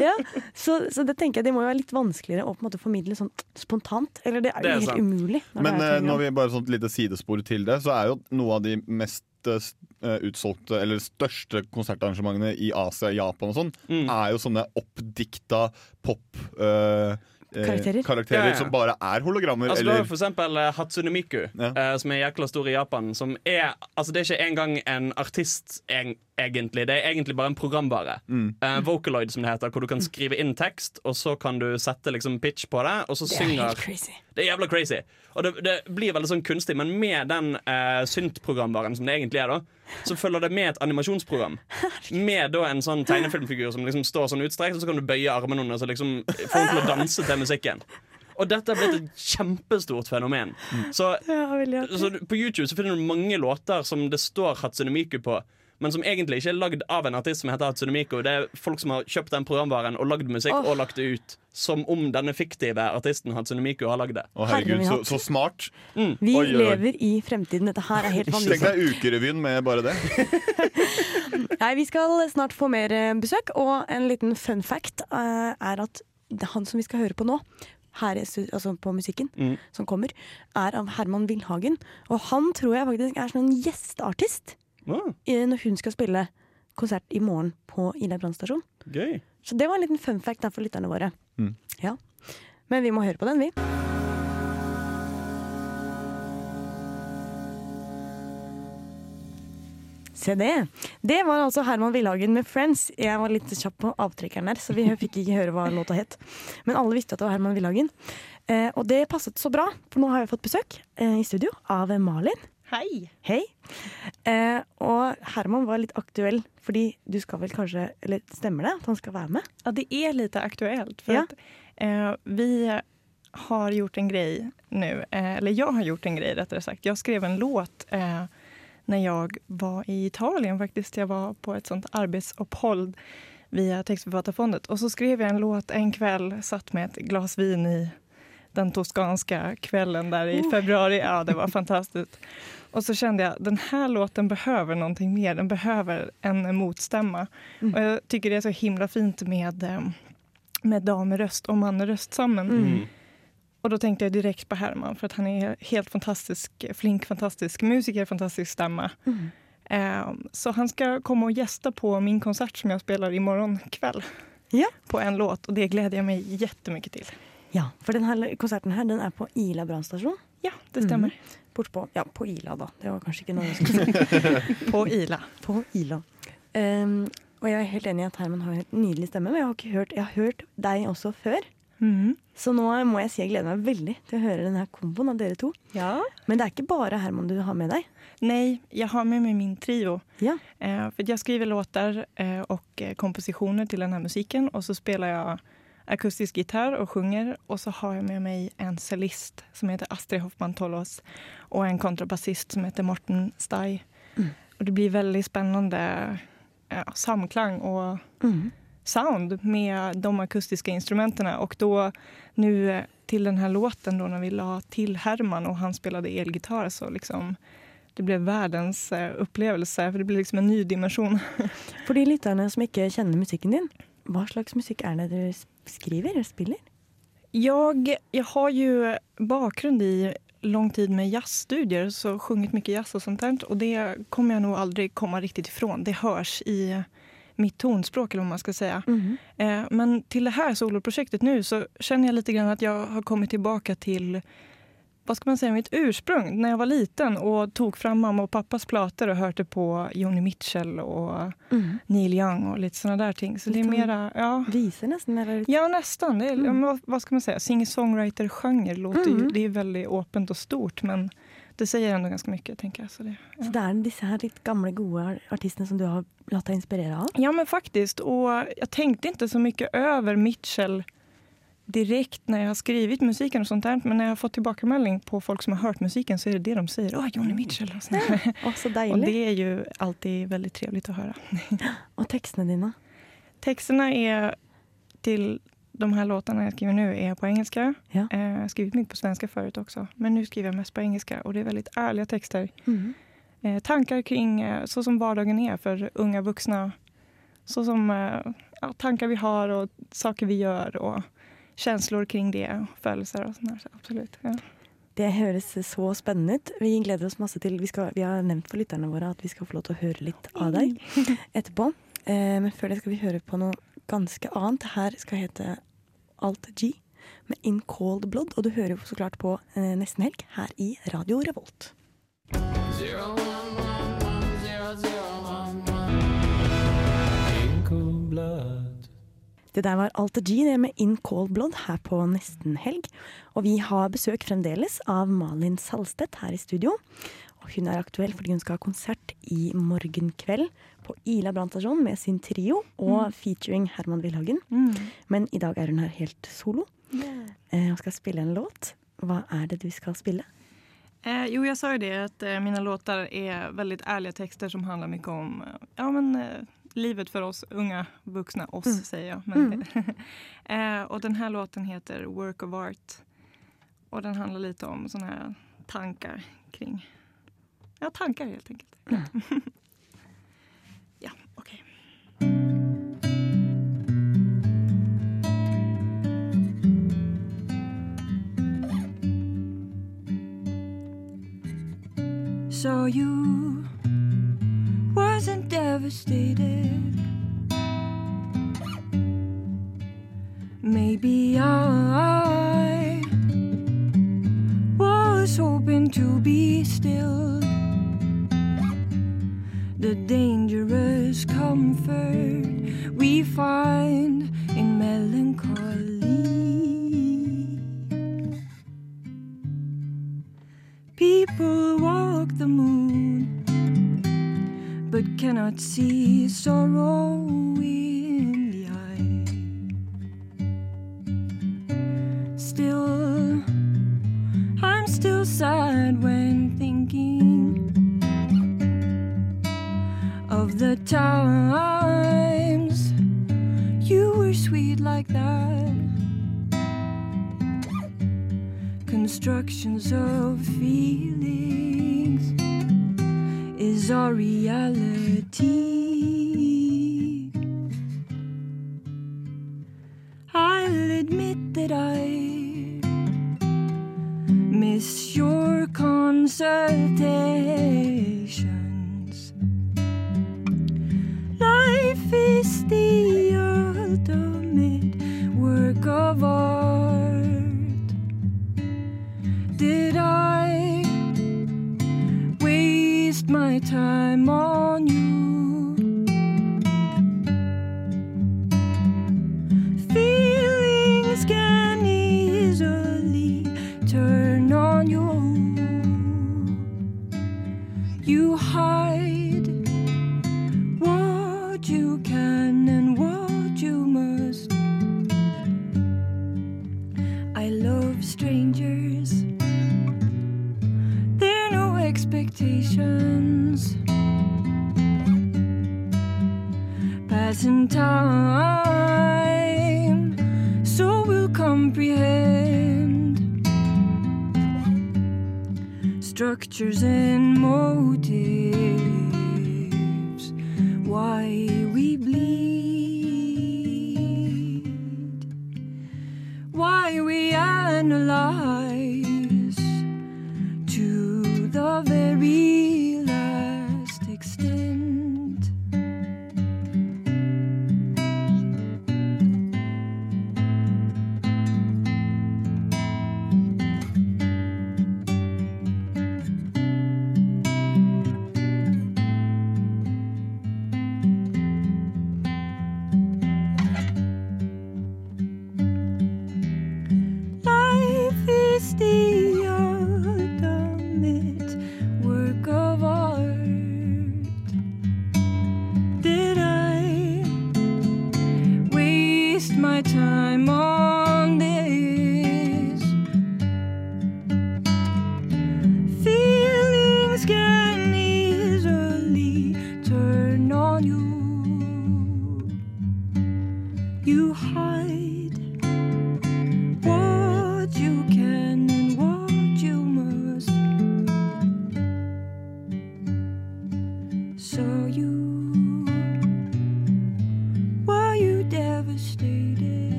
ja. Så, så det tenker jeg det må jo være litt vanskeligere å på en måte formidle sånn spontant. Eller det er Det jo er helt sant. umulig. når Men det er eh, når vi bare sånn et lite sidespor til det, så er jo noe av de mest eh, utsolgte eller største konsertarrangementene i Asia, Japan og sånn, Mm. er jo sånne oppdikta pop eh, eh, Karakterer. karakterer Ja, ja. som bare er hologrammer. Altså, du har for eksempel eh, Hatsune Miku, eh, som er jækla stor i Japan. Som er, altså Det er ikke engang en artist, eg egentlig. Det er egentlig bare en programvare. Mm. Uh, Vocaloid, som det heter, hvor du kan skrive inn tekst, og så kan du sette liksom pitch på det, og så Det er synger helt crazy. Det er jævla crazy. Og det, det blir veldig sånn kunstig, men med den uh, synt-programvaren som det egentlig er, da, så følger det med et animasjonsprogram. Med da en sånn tegnefilmfigur som liksom står sånn utstrekt, og så kan du bøye armene under, og liksom få henne til å danse til musikken. Og dette har blitt et kjempestort fenomen. Så, så på YouTube så finner du mange låter som det står Hatsune Miku på. Men som egentlig ikke er lagd av en artist som heter Hatsune Miko. Det er folk som har kjøpt den programvaren og lagd musikk oh. og lagt det ut. Som om denne fiktive artisten Hatsune Miku har lagd det. Å herregud, så, så smart. Vi Oi, oi, lever i fremtiden. Dette her er helt Tenk deg Ukerevyen med bare det. Nei, Vi skal snart få mer eh, besøk, og en liten fun fact uh, er at det han som vi skal høre på nå, her, altså på musikken Mm. som kommer, er av Herman Vilhagen. Og han tror jeg faktisk er sånn gjesteartist i- når hun skal spille konsert i morgen på Ila brannstasjon. Så det var en liten fun fact for lytterne våre. Mm. Ja. Men vi må høre på den, vi. Se det. Det var altså Herman Villhagen med 'Friends'. Jeg var litt kjapp på avtrekkeren der, så vi fikk ikke høre hva låta het. Men alle visste at det var Herman Villhagen. Eh, og det passet så bra, for nå har jeg fått besøk eh, i studio av Malin. Hei. Hei. Eh, og Herman var litt aktuell, fordi du skal vel kanskje Eller stemmer det at han skal være med? Ja, det er litt aktuelt. For Ja. at, eh, vi har gjort en greie nå, eh, eller jeg har gjort en greie, rettere sagt. Jeg skrev en låt eh, når jeg var i Italien faktisk. Jeg var på et sånt arbeidsopphold via Tekstforfatterfondet. Og så skrev jeg en låt en kveld, satt med et glas vin i den toskanska kvällen där i februari. Ja, det var fantastiskt. Och så kände jag den här låten behöver någonting mer. Den behöver en motstämma. Och jag tycker det är så himla fint med, eh, med damröst och manröst sammen. Mm. Och då tänkte jag direkt på Herman för att han är helt fantastisk, flink, fantastisk musiker, fantastisk stämma. Mm. Eh, Så han ska komma och gästa på min konsert som jag spelar imorgon kväll. På en låt och det gläder jag mig jättemycket till. Ja, for denne konserten her, den er på Ila brannstasjon. Ja, det stemmer. Bort på, ja, på Ila, da. Det var kanskje ikke noe jeg skulle si. på Ila. På Ila. Um, og jeg er helt enig i at Herman har en helt nydelig stemme, men jeg har, ikke hørt, jeg har hørt deg også før. Mm. Så nå må jeg si jeg gleder meg veldig til å høre denne komboen av dere to. Ja. Men det er ikke bare Herman du har med deg. Nei, jeg har med meg min trio. Ja. Eh, for jeg skriver låter eh, og komposisjoner til denne musikken, og musiken och så spiller jag akustisk gitar og sjunger Og så har jeg med meg en cellist som heter Astrid Hoffmann Tollås, og en kontrabassist som heter Morten Stai. Mm. Og det blir veldig spennende ja, samklang och sound med de akustiske instrumentene. Og da nå til denne låten da når vi la til Herman og han spilte elgitar, så liksom det ble verdens opplevelse. For det blir liksom en ny dimensjon. For de lytterne som ikke kjenner musikken din, hva slags musikk er det du skriver eller spiller? Jag, jag har ju bakgrund i lång tid med jazzstudier, så sjungit mycket jazz och sånt där. Och det kommer jag nog aldrig komma riktigt ifrån. Det hörs i mitt tonspråk eller vad man ska säga. Eh, men till det här soloprojektet nu så känner jag lite grann att jag har kommit tillbaka till vad ska man säga, mitt ursprung när jag var liten och tog fram mamma och pappas plater och hörde på Joni Mitchell och Mm. Neil Young och lite sådana där ting. Så det är mera, ja. Visor nästan? Eller? Ja, nästan. Det är, Mm. vad, ska man säga? Singer-songwriter-genre låter ju, Mm. det är väldigt åpent och stort, men det säger ändå ganska mycket, tänker jag. Så det, ja. Så det er disse här litt gamle, gode artistene som du har latt deg inspirere av? Ja, men faktiskt. Och jag tänkte inte så mycket över Mitchell direkt när jag har skrivit musiken och sånt där. Men när jag har fått tilbakemelding på folk som har hört musiken så är det det de säger. Åh, Joni Mitchell. Och, sånt där. Så och det är ju alltid väldigt trevligt att höra. Og tekstene dine? Texterna är till de här låtarna jag skriver nu är på engelska. Ja. Eh, Jag har skrivit mycket på svenska förut också. Men nu skriver jag mest på engelska och det är väldigt ärliga texter. Mm. Eh, tankar kring eh, så som vardagen är för unga vuxna. Så som eh, ja, tankar vi har och saker vi gör och känslor kring det. Følelser og sånn. så Absolutt. Ja. Det høres så spennende ut. Vi gleder oss masse til Vi, skal, vi har nevnt for lytterne våre at vi skal få lov til å høre litt av deg etterpå. Eh, men før det skal vi høre på noe ganske annet. Her skal hete Alt G med In Cold Blood. Og du hører jo så klart på eh, Nesten Helg her i Radio Revolt. Det der var Alter G det med In Cold Blood her på Nesten Helg. Og vi har besøk fremdeles av Malin Salstedt her i studio. Og hun er aktuell fordi hun skal ha konsert i morgen kveld på Ila brannstasjon med sin trio og Mm. featuring Herman Wilhagen. Mm. Men i dag er hun her helt solo eh, og skal spille en låt. Hva er det du skal spille? Eh, jo, jeg sa jo det at eh, låter er veldig ærlige tekster som handler mye om eh, ja, men, eh, livet för oss unga vuxna. Oss Mm. säger jag. Men, Mm. eh, och den här låten heter Work of Art. Och den handlar lite om såna här tankar kring... Ja, tankar helt enkelt. Mm. ja, okej. So you wasn't devastated. Maybe I was hoping to be still. The dangerous comfort we find in melancholy. People walk the moon, but cannot see sorrow in the eye. Still, I'm still sad when thinking of the times you were sweet like that. Constructions of feelings our reality. I'll admit that I miss your consultations. Life is the ultimate work of art.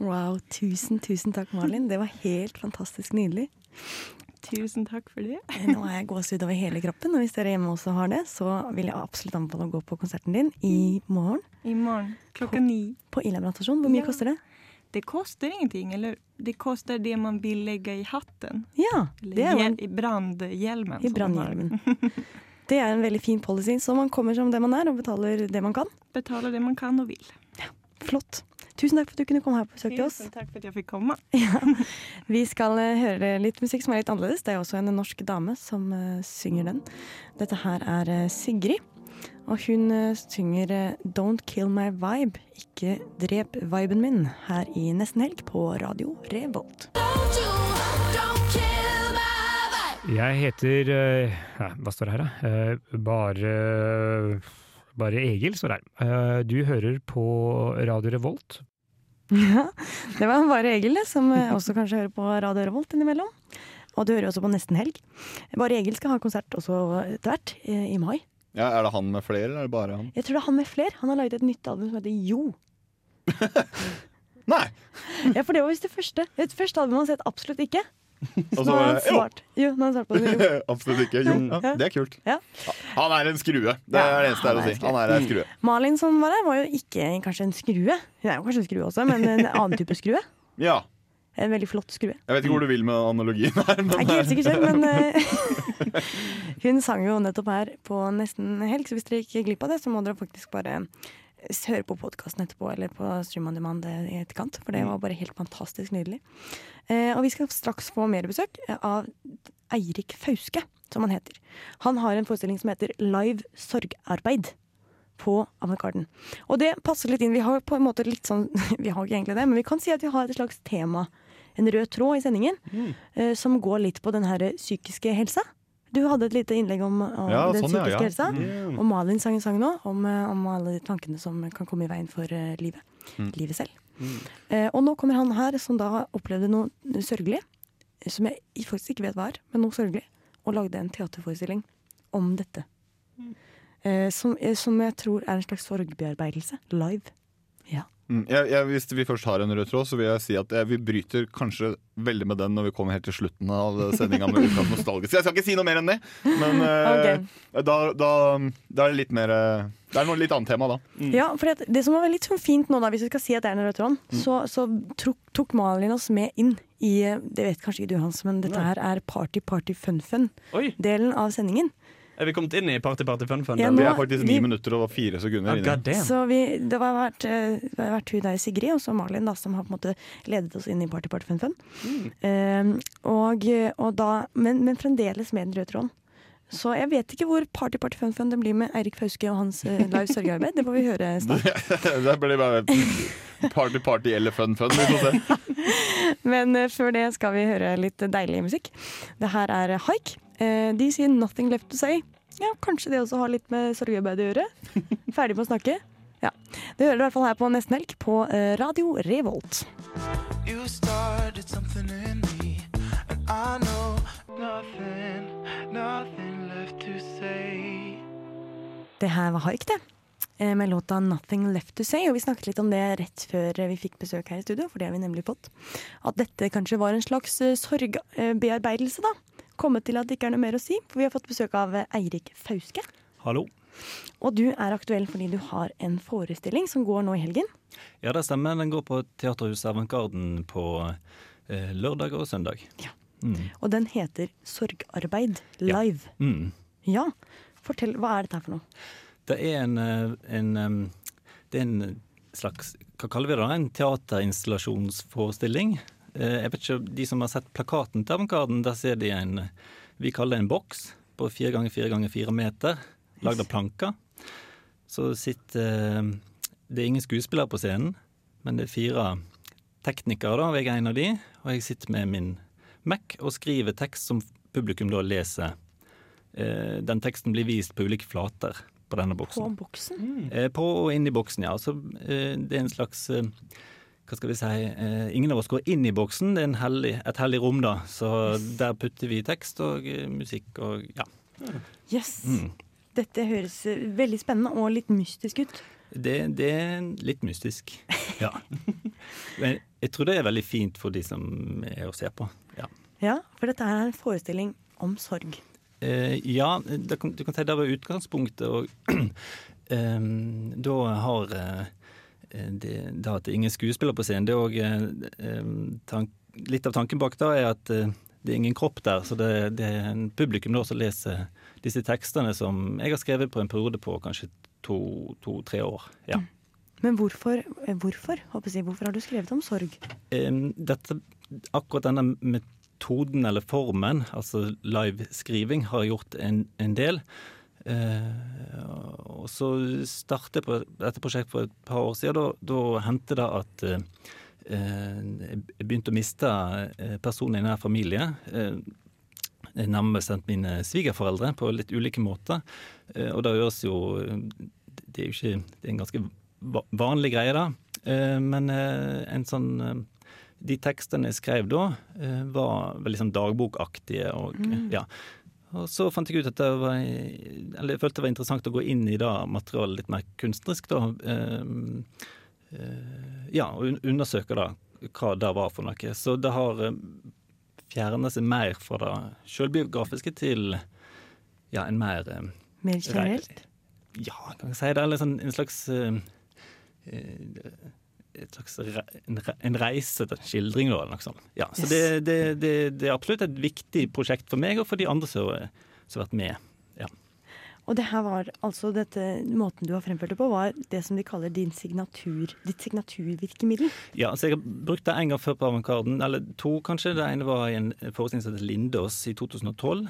Wow. Tusen, tusen takk, Malin. Det var helt fantastisk nydelig. Tusen takk for det. Eh, nå har jeg gåsehud over hele kroppen, og hvis dere hjemme også har det, så vil jeg absolutt anbefale å gå på konserten din i morgen. I morgen. Klokka ni. På Ila brannstasjon. Hvor mye ja. koster det? Det koster ingenting, eller det koster det man vil legge i hatten. Ja, det er en- i brandhjelmen. I brannhjelmen. Det er en veldig fin policy, så man kommer som det man er og betaler det man kan. Betaler det man kan og vil. Ja, Flott. Tusen takk for at du kunne komme her på besøk til oss. Tusen takk for at jeg fikk komme. Ja. Vi skal eh, høre litt musikk som er litt annerledes. Det er også en norsk dame som eh, synger den. Dette her er eh, Sigrid. Og hun eh, synger eh, 'Don't Kill My Vibe', ikke drep viben min, her i Nesten Helg på Radio Revolt. Jeg heter eh, ja, Hva står det her, da? Eh, bare Bare Egil står det her. Eh, du hører på Radio Revolt. Ja, det var bare Egil som også kanskje hører på Radio Revolt innimellom. Og du hører også på Nesten Helg. Bare Egil skal ha konsert også etter hvert, i mai. Ja, Er det han med flere, eller er det bare han? Jeg tror det er han med flere. Han har laget et nytt album som heter Jo. Nei! Ja, for det var visst det første. Det første albumet han sett absolutt ikke. Og Så har han svart. Jo, nå har han svart på det. Jo. Absolutt ikke. Jo, ja, det er kult. Ja. Han er en skrue. Det er det eneste jeg har å si. Han er en skrue. Malin som var her, var jo ikke kanskje en skrue. Hun er jo kanskje en skrue også, men en annen type skrue. Ja. En veldig flott skrue. Jeg vet ikke hvor du vil med analogien her. Men, Jeg er ikke helt sikker selv, men uh, hun sang jo nettopp her på nesten helg, så hvis dere gikk glipp av det, så må dere faktisk bare høre på podkasten etterpå, eller på Stream on Demand eh, i etterkant, for det var bare helt fantastisk nydelig. Uh, og vi skal straks få mer besøk av Eirik Fauske, som han heter. Han har en forestilling som heter Live sorgarbeid på Avantgarden. Og det passer litt inn. Vi har på en måte litt sånn Vi har ikke egentlig det, men vi kan si at vi har et slags tema, en rød tråd i sendingen, eh, som går litt på den her psykiske helsa. Du hadde et lite innlegg om, om Ja, den sånn, psykiske ja. helsa. Mm. Og Malin sang en sang nå om, eh, om alle de tankene som kan komme i veien for uh, livet. Mm. Livet selv. Uh, og nå kommer han her som da opplevde noe sørgelig, som jeg faktisk ikke vet hva er, men noe sørgelig, og lagde en teaterforestilling om dette. Eh, som, som jeg tror er en slags sorgbearbeidelse. Live. Ja. Mm, jeg, jeg, hvis vi først har en rød tråd, så vil jeg si at jeg, vi bryter kanskje veldig med den når vi kommer helt til slutten av sendinga med Ukas nostalgiske. Jeg skal ikke si noe mer enn det, men eh, da, da, da er det litt mer eh, Det er noe litt annet tema, da. Ja, for det, det som var litt sånn fint nå, da, hvis vi skal si at det er en rød tråd, så, så tok, tok Malin oss med inn i eh, Det vet kanskje ikke du, Hans, men dette Nei. her er Party Party Fun Fun-delen av sendingen. Er vi kommet inn i Party Party Fun Fun? Ja, nå- Vi er faktisk ni vi- minutter og fire sekunder Ah, inne. Så vi, det har vært, eh, det har vært hun der Sigrid og så Malin da, som har på en måte ledet oss inn i Party Party Fun Fun. Eh, og, og da, men, men fremdeles med den røde tråden. Så jeg vet ikke hvor Party Party Fun Fun det blir med Eirik Fauske og hans uh, live sørgearbeid. Det får vi høre snart. det blir bare party, party eller fun, fun. Vi får se. Men uh, før det skal vi høre litt deilig musikk. Det her er Haik. Eh, de sier 'Nothing Left To Say'. Ja, Kanskje det også har litt med sorgarbeid å gjøre. Ferdig med å snakke. Ja. Det hører du i hvert fall her på Nesten Helg på eh, Radio Revolt. Me, nothing, nothing. Det her var Haik, det. Eh, Med låta 'Nothing Left To Say'. Og vi snakket litt om det rett før vi fikk besøk her i studio, for det har vi nemlig fått. At dette kanskje var en slags sorgbearbeidelse, da. Kommet til at det ikke er noe mer å si, for vi har fått besøk av eh, Eirik Fauske. Hallo. Og du er aktuell fordi du har en forestilling som går nå i helgen. Ja, det stemmer. Den går på Teaterhuset Avantgarden på eh, lørdag og søndag. Mm. Og den heter 'Sorgarbeid live'. Mm. Ja. Fortell, hva er dette her for noe? Det er en, eh, en Det er en slags Hva kaller vi det? En teaterinstallasjonsforestilling. Eh, Jeg vet ikke, De som har sett plakaten til Avantgarden, der ser de en Vi kaller det en boks på fire ganger fire ganger fire meter, lagd av planker. Så sitter eh, Det er ingen skuespillere på scenen, men det er fire teknikere, da, og jeg er en av de. Og jeg sitter med min Mac og skriver tekst som publikum da leser. Eh, Den teksten blir vist på ulike flater på denne boksen. På boksen. Eh, På og inn i boksen, ja. Så eh, det er en slags eh, Hva skal vi si eh, Ingen av oss går inn i boksen, det er en hellig, et hellig rom, da. Så der putter vi tekst og eh, musikk og ja. Yes. Mm. Dette høres eh, veldig spennende og litt mystisk ut. Det, det er litt mystisk. Ja. Men jeg tror det er veldig fint for de som er å se på. Ja, Ja, for dette er en forestilling om sorg. eh, ja det kan, du kan si det var utgangspunktet, og eh, da har det, det at det er ingen skuespiller på scenen, det er òg eh, Litt av tanken bak da er at eh, det er ingen kropp der, så det, det er en publikum da som leser disse tekstene som jeg har skrevet på en periode på kanskje to-tre år. Ja. Men hvorfor, eh, hvorfor, jeg, hvorfor har du skrevet om sorg? Dette, akkurat denne metoden eller formen, altså live-skriving, har gjort en, en del. Eh, og så startet jeg på dette prosjektet for et par år siden. Da, da hendte det at eh, jeg begynte å miste eh, personer i nær familie. Eh, nærmere bestemt mine svigerforeldre på litt ulike måter. Eh, og det høres jo Det er jo ikke Det er en ganske vanlig greie, da. Eh, Men eh, en sånn eh, De tekstene jeg skrev da, eh, var veldig sånn dagbokaktige. Og, Mm. ja. Og så fant jeg ut at det var Eller jeg følte det var interessant å gå inn i det materialet litt mer kunstnerisk, da. Eh, eh, Ja, og undersøke da hva det var for noe. Så det har fjerna fjernet seg mer fra det sjølbiografiske til ja, en mer eh, Mer generelt? Ja, kan jeg si det. Eller sånn, en slags eh, eh, et slags re, en, re, en reise til skildring, da, eller noe sånt. Ja, så Yes. det, det, det, det er absolutt et viktig prosjekt for meg og for de andre som har vært med. Ja. Og det her var altså dette, måten du har fremført det på, var det som de kaller din signatur, ditt signaturvirkemiddel. Ja, altså Jeg har brukt det en gang før på Avantgarden, eller to kanskje. Det ene var i en forestilling som heter Lindås i 2012.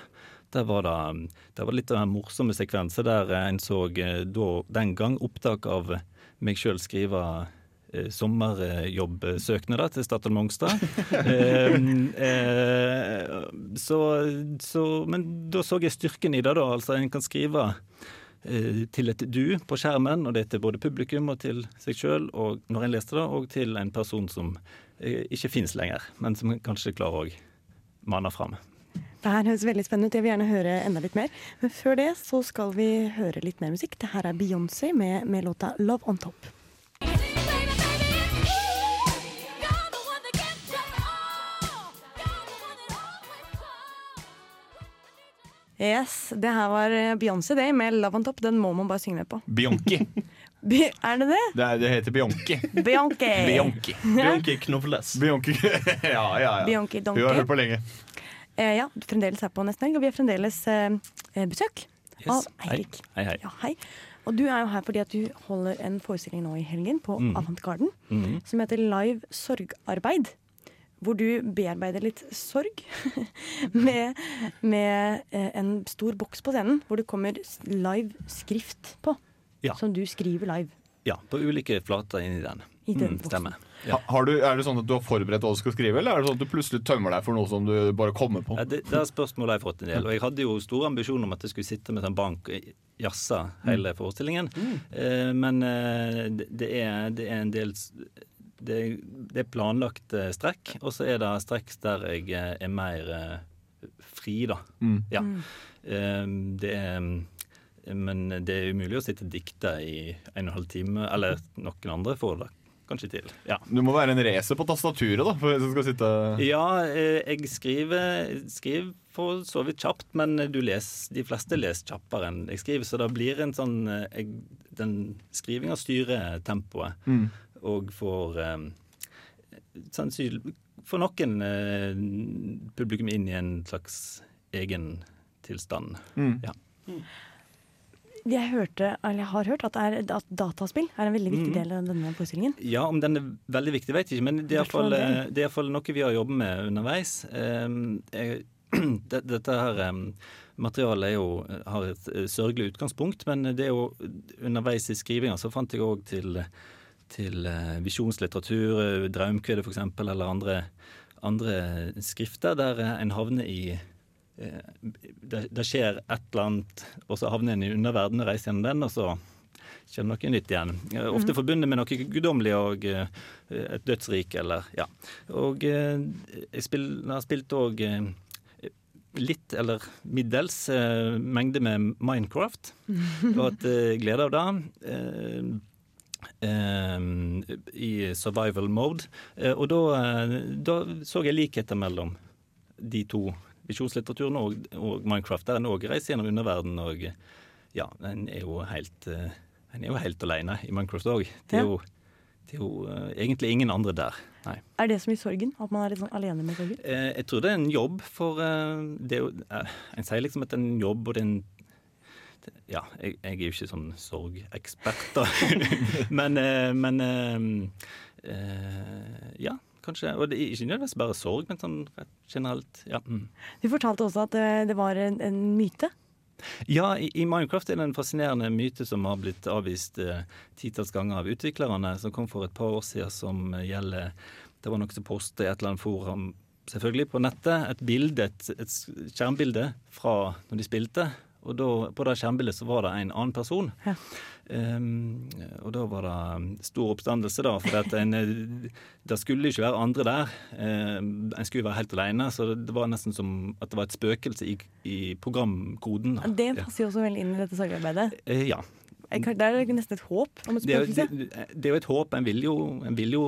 Der var det, der var litt av den morsomme sekvenser der en så eh, da, den gang opptak av meg sjøl skrive sommerjobbsøknader til Statoil Mongstad. eh, eh, så, så, men da så jeg styrken i det, da. Altså en kan skrive eh, til et du på skjermen, og det er til både publikum og til seg sjøl, og når en leste det, og til en person som eh, ikke fins lenger, men som kanskje klarer å mane fram. Det her høres veldig spennende ut. Jeg vil gjerne høre enda litt mer. Men før det så skal vi høre litt mer musikk. Det her er Beyoncé med, med låta 'Love On Top'. Yes, det her var Beyoncé det, med 'Love On Top'. Den må man bare synge med på. Bianchi. Be er det det? Det, er, det heter Bianchi. Bianchi. Bianchi. Bianchi Knofles. Bianchi. ja, ja, ja. Bianchi Donkey. Hun har hørt på lenge. Eh, ja, fremdeles her på Nesten Helg, og vi har fremdeles eh, besøk besøk av Eirik. Hei, hei. Ja, hei. Og du er jo her fordi at du holder en forestilling nå i helgen på Mm. Avantgarden Mhm. som heter Live sorgarbeid. Hvor du bearbeider litt sorg med, med eh, en stor boks på scenen hvor det kommer live skrift på. Ja. Som du skriver live. Ja, på ulike flater inni den. I den Mm, stemmer. Ja. har du, er det sånn at du har forberedt hva du skal skrive, eller er det sånn at du plutselig tømmer deg for noe som du bare kommer på? Ja, det, det er spørsmålet jeg har fått en del. Og jeg hadde jo store ambisjoner om at jeg skulle sitte med sånn bank og jazze hele forestillingen. Eh, men eh, det, det, er, det er en del det, det er planlagt eh, strekk, og så er det strekk der jeg eh, er mer eh, fri, da. Mm. Ja. Mm. Eh, det er Men det er umulig å sitte og dikte i en og en halv time, eller noen andre får det kanskje til. Ja. Du må være en racer på tastaturet, da, for hvis du skal sitte Ja, jeg skriver, skriver for så vidt kjapt, men du les, de fleste leser kjappere enn jeg skriver, så det blir en sånn jeg, Den skrivinga styrer tempoet, Mm. Og får eh, sannsynlig For noen eh, publikum inn i en slags egen tilstand. Mm. Ja. Jeg, hørte, eller jeg har hørt at, er, at dataspill er en veldig viktig mm. del av denne forestillingen. Ja, om den er veldig viktig, vet jeg ikke, men det er iallfall fall noe vi har jobbet med underveis. Um, jeg, det, dette her um, materialet er jo, har et eh, sørgelig utgangspunkt, men det er jo underveis i skrivinga så fant jeg òg til, til eh, visjonslitteratur, eh, Draumkvedet f.eks., eller andre, andre skrifter der eh, en havner i det, det skjer et eller annet, og så havner en i underverdenen og reiser gjennom den, og så kommer noe nytt igjen. Ofte mm. forbundet med noe guddommelig og et dødsrike, eller ja. Og jeg spill, har spilt òg litt, eller middels, mengde med Minecraft. Og hatt glede av det. Eh, i survival mode. Eh, og da, eh, da så jeg likheter mellom de to visjonslitteraturen og, og Minecraft. Der en òg reiser gjennom underverdenen og ja, en er jo helt En er jo helt alene i Minecraft òg. Det er jo, det er jo egentlig ingen andre der. Nei. Er det som i sorgen? At man er litt sånn alene med sorgen? Eh, jeg tror det er en jobb for det jo, eh, En sier liksom at det er en jobb, og det er en Ja, jeg, jeg er jo ikke sånn sorgekspert, da. men eh, men eh, eh, ja, kanskje. Og det er ikke nødvendigvis bare sorg, men sånn generelt. Ja. Mm. Du fortalte også at det, var en, en myte. Ja, i, i Minecraft er det en fascinerende myte som har blitt avvist eh, titalls ganger av utviklerne, som kom for et par år siden, som gjelder Det var noen som postet i et eller annet forum, selvfølgelig på nettet, et bilde, et, et skjermbilde fra når de spilte. Og da, på det skjermbildet så var det en annen person. Ehm, og da var det stor oppstandelse, da. For en, eh, det skulle ikke være andre der. Um, en skulle være helt alene. Så det var nesten som at det var et spøkelse i, i programkoden. da. Det passer jo også veldig inn i dette sorgarbeidet. Uh, ja. Jeg kan- Det er nesten et håp om et Det spøkelse. det, det er jo et håp. En vil jo, en vil jo,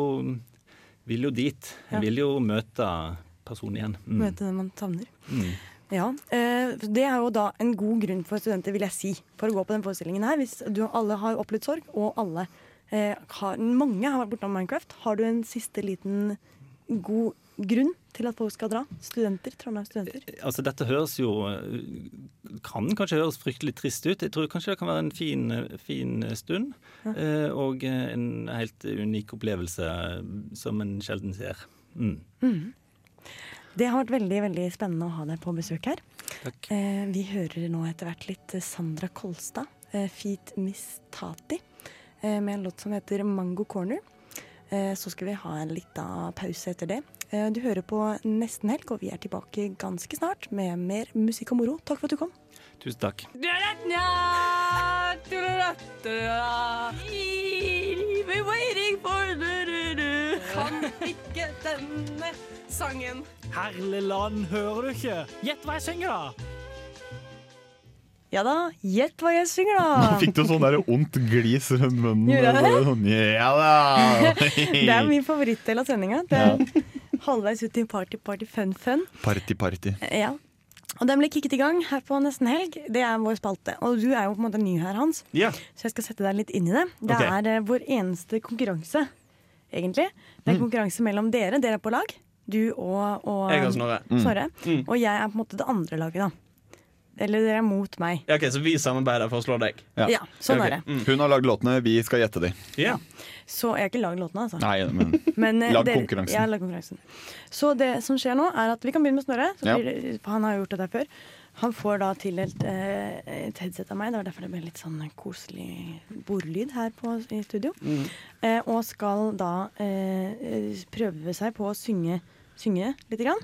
vil jo dit. En Ja. vil jo møte personen igjen. Mm. Møte den man savner. Mm. Ja, eh, Det er jo da en god grunn for studenter vil jeg si, for å gå på den forestillingen her. Hvis du, alle har opplevd sorg, og alle eh, har, mange har vært bortom Minecraft, har du en siste liten god grunn til at folk skal dra? Studenter, Trondheim studenter. Altså, dette høres jo Kan kanskje høres fryktelig trist ut. Jeg tror kanskje det kan være en fin, fin stund. Ja. eh, Og en helt unik opplevelse som en sjelden ser. Mm. Mhm. Det har vært veldig veldig spennende å ha deg på besøk her. Takk. Eh, vi hører nå etter hvert litt eh, Sandra Kolstad, eh, Feet Miss Tati, eh, med en låt som heter Mango Corner. Eh, så skal vi ha en liten pause etter det. Eh, du hører på Nesten helg, og vi er tilbake ganske snart med mer musikk og moro. Takk for at du kom. Tusen takk. We're waiting for du-du-du. Kan ikke denne sangen. Herligland, hører du ikke? Gjett hva jeg synger, da! Ja da, gjett hva jeg synger, da! fikk du sånn der ondt glis rundt munnen. Sånn, ja da! Det er min favorittdel av sendinga. Det er halvveis ut i Party Party Fun Fun. Party, party. Ja. Og den ble kicket i gang her på Nesten Helg. Det er vår spalte. Og du er jo på en måte ny her, Hans. Ja. Så jeg skal sette deg litt inn i det. Det okay. er eh, vår eneste konkurranse, egentlig. Det er Mm. konkurranse mellom dere. Dere er på lag. Du og, og Jeg og Snorre. Mm. Snorre. Mm. Og jeg er på en måte det andre laget, da. Eller dere er mot meg. Ja, ok, Så vi samarbeider for å slå deg? Ja, sånn er det. Mm. Hun har lagd låtene, vi skal gjette de. Ja. Så jeg har ikke lagd låtene, altså. Nei, men, Men, eh, lag dere- konkurransen. Ja, lag konkurransen. Så det som skjer nå, er at vi kan begynne med Snorre. Så Ja. han har jo gjort dette før. Han får da tildelt eh, et headset av meg. Det var derfor det ble litt sånn koselig bordlyd her på, i studio. Mm. Eh, og skal da eh, prøve seg på å synge, synge lite grann.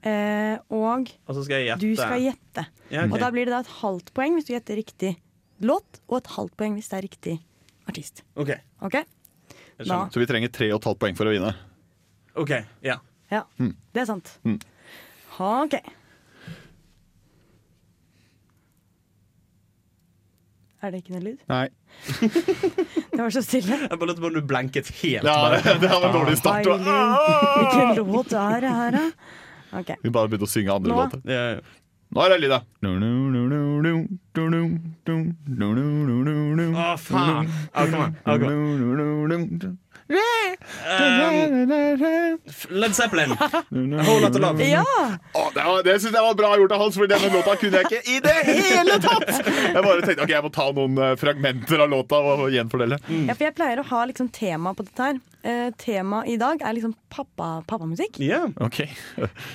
Eh, og Og så skal jeg du skal gjette. Ja, okay. Og da blir det da et halvt poeng hvis du gjetter riktig låt, og et halvt poeng hvis det er riktig artist. OK. Ok? Da, Så vi trenger tre og et halvt poeng for å vinne. ok, ja. ja, Mm. det er sant. Mm. OK. Er det ikke noe lyd? Nei. Det var så stille. Jeg bare lurte på om du blanket helt. Ja, bare. det- det var en dårlig start. Hvilken låt er det her, da? Okay. Vi bare begynte å synge andre Nå? låter. Nå er det lyd, da. Å, faen. Ah, kom Um, Led Zeppelin. Whole lot of love. Ja! Å, det var- det syns jeg var bra gjort av Hans, for denne låta kunne jeg ikke i det hele tatt! Jeg bare tenkte ok, jeg må ta noen eh, fragmenter av låta og gjenfordele. Ja, for jeg pleier å ha liksom tema på dette her. Eh, tema i dag er liksom pappa, pappamusikk. Ok.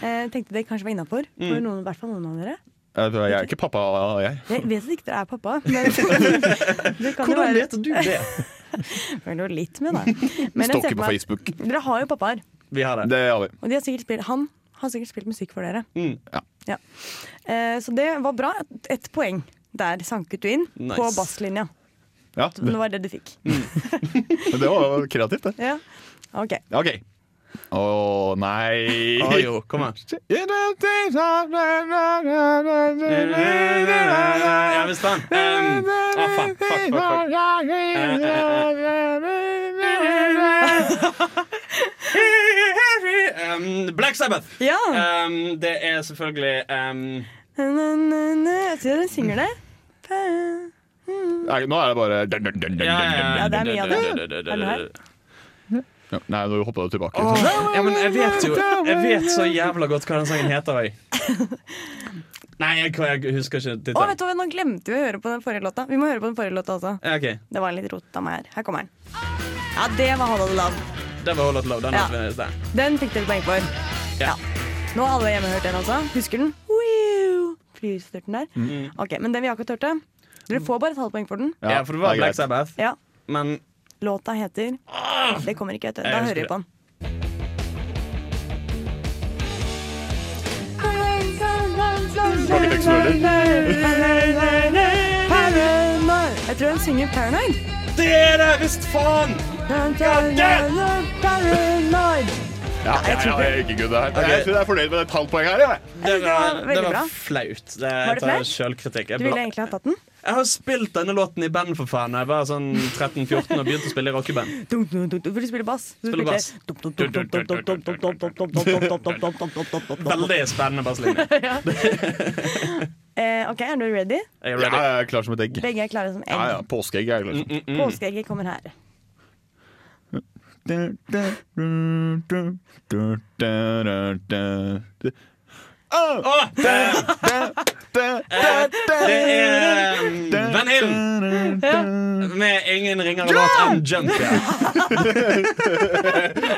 Eh, tenkte det kanskje var innafor. Mm. For noen, i hvert fall noen av dere. Jeg jeg er ikke pappa, jeg. Jeg vet at ikke dere er pappa. Men det kan jo Hvordan være- vet du det? Følger jo litt med, da. Men jeg ser Stalker på meg- Facebook. Dere har jo pappaer. Vi har det. Det har vi. Og de har sikkert spilt, han har sikkert spilt musikk for dere. Mm. Ja. Eh, så det var bra. Ett poeng. Der sanket du inn Nice. på basslinja. Ja, Det Det var det du fikk. Men det var kreativt, det. Ja. OK. Ok. Å nei! Å jo, kom an. Ja visst den Um, ah, fuck, fuck, fuck, fuck. Um, Black Sabbath. Ja. Um, det er selvfølgelig um, Jeg tror den synger det. Nå er det bare ja, Ja, det er mye av det. Er det her? Ja, Nei, nå hoppa du tilbake. Åh, ja, men jeg vet jo Jeg vet så jævla godt hva den sangen heter. Jeg. Nei, jeg, jeg husker ikke Å, Oh, vet du Nå glemte vi å høre på den forrige låta. Vi må høre på den forrige låta også. Ja, ok. Det var litt rot av meg her. Her kommer den. Ja, det var Hold the Love. Det var Hold Out Love. Den Ja. sted. Den fikk dere poeng for. Ja. Nå har alle hjemme hørt den også. Husker den? Flystyrten der. Mm. Ok, Men den vi akkurat hørte Dere får bare et halvt poeng for den. Ja, for det var Black. Sabbath. Ja. Men Låta heter Det kommer ikke etter. Da hører vi på den. Jeg tror hun synger Paranoid. Det er det visst faen! Paranoid. Ja, jeg, jeg, jeg er ikke good der. Jeg tror jeg er fornøyd med et halvt poeng her. Ja. Det var, det var flaut. Det, Var det jeg tar flaut? selvkritikk. Du ville egentlig ha tatt den. Jeg har spilt denne låten i band for faen jeg var sånn 13-14 og begynte å spille i rockeband. For du spiller bass. Du Spiller bass. Veldig spennende basslinje. Eh, OK, er du ready? Jeg er Ja, jeg er klar som et egg. Begge er klare som Ja, ja, egg. Påskeegg er jeg klar som. Mm, mm. Påskeegget kommer her. Åh, det, eh, det er Van Halen med ingen ringere låt enn Jump.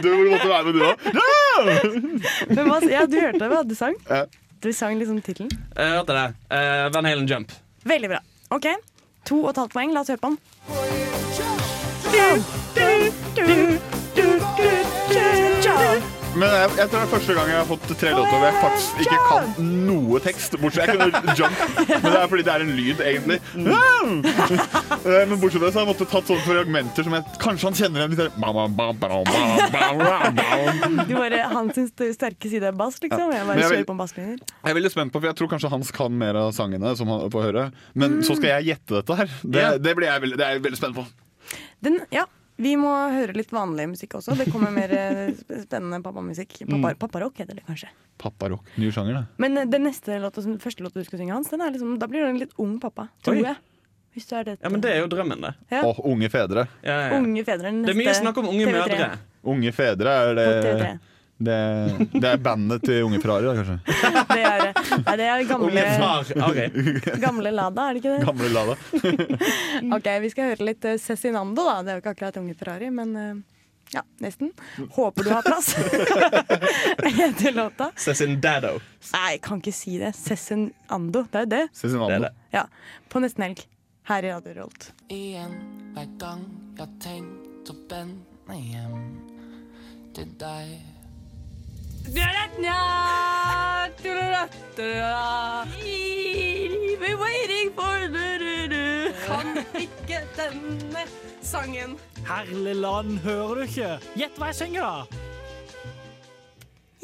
Du måtte være med, du òg. Men ja, du hørte hva du sang? Du sang liksom tittelen. Jeg hørte det. Eh, Van Halen Jump. Veldig bra. OK, to og et halvt poeng. La oss høre på den. Men jeg, jeg tror det er første gang jeg har fått tre låter hvor jeg faktisk ikke kan noe tekst. Bortsett Jeg kunne jump, men det er fordi det er en lyd, egentlig. Eh, Men bortsett fra det så har jeg måttet tatt sånne fragmenter som jeg kanskje han kjenner igjen. Du bare, Hans st- sterke side er bass, liksom. Jeg bare kjører på en basslinjer. Jeg er veldig spent på, for jeg tror kanskje Hans kan mer av sangene som han får høre. Men så skal jeg gjette dette her. Det, det, blir jeg det er jeg veldig spent på. Den, ja, vi må høre litt vanlig musikk også. Det kommer mer eh, sp- spennende pappamusikk. Pappa, Mm. Papparock heter det kanskje. Papparock. Ny sjanger, det. Men eh, den neste låta, første låta du skal synge, Hans, den er liksom, da blir du en litt ung pappa. Tror Oi. jeg. Hvis du er det. Ja, men det er jo drømmen, det. Ja. Åh, unge fedre. Ja, ja, ja. Unge fedre. Det er mye snakk om unge TV3. mødre. Unge fedre er det På TV3. Det, det er bandet til Unge Ferrari, da, kanskje. Det er, det. nei, det er gamle, okay. gamle Lada, er det ikke det? Gamle Lada. Ok, Vi skal høre litt uh, Cezinando, da. Det er jo ikke akkurat Unge Ferrari, men eh, ja, nesten. Håper du har plass. Heter låta. Cezinando. Nei, jeg kan ikke si det. Cezinando. Det er jo det. Cezinando. Det er det. Ja, På nesten helg. Her i Radio Rolt. Igjen hver gang jeg har tenkt å vende hjem til deg. Kan ikke denne sangen. Herligland, hører du ikke? Gjett hva jeg synger, da!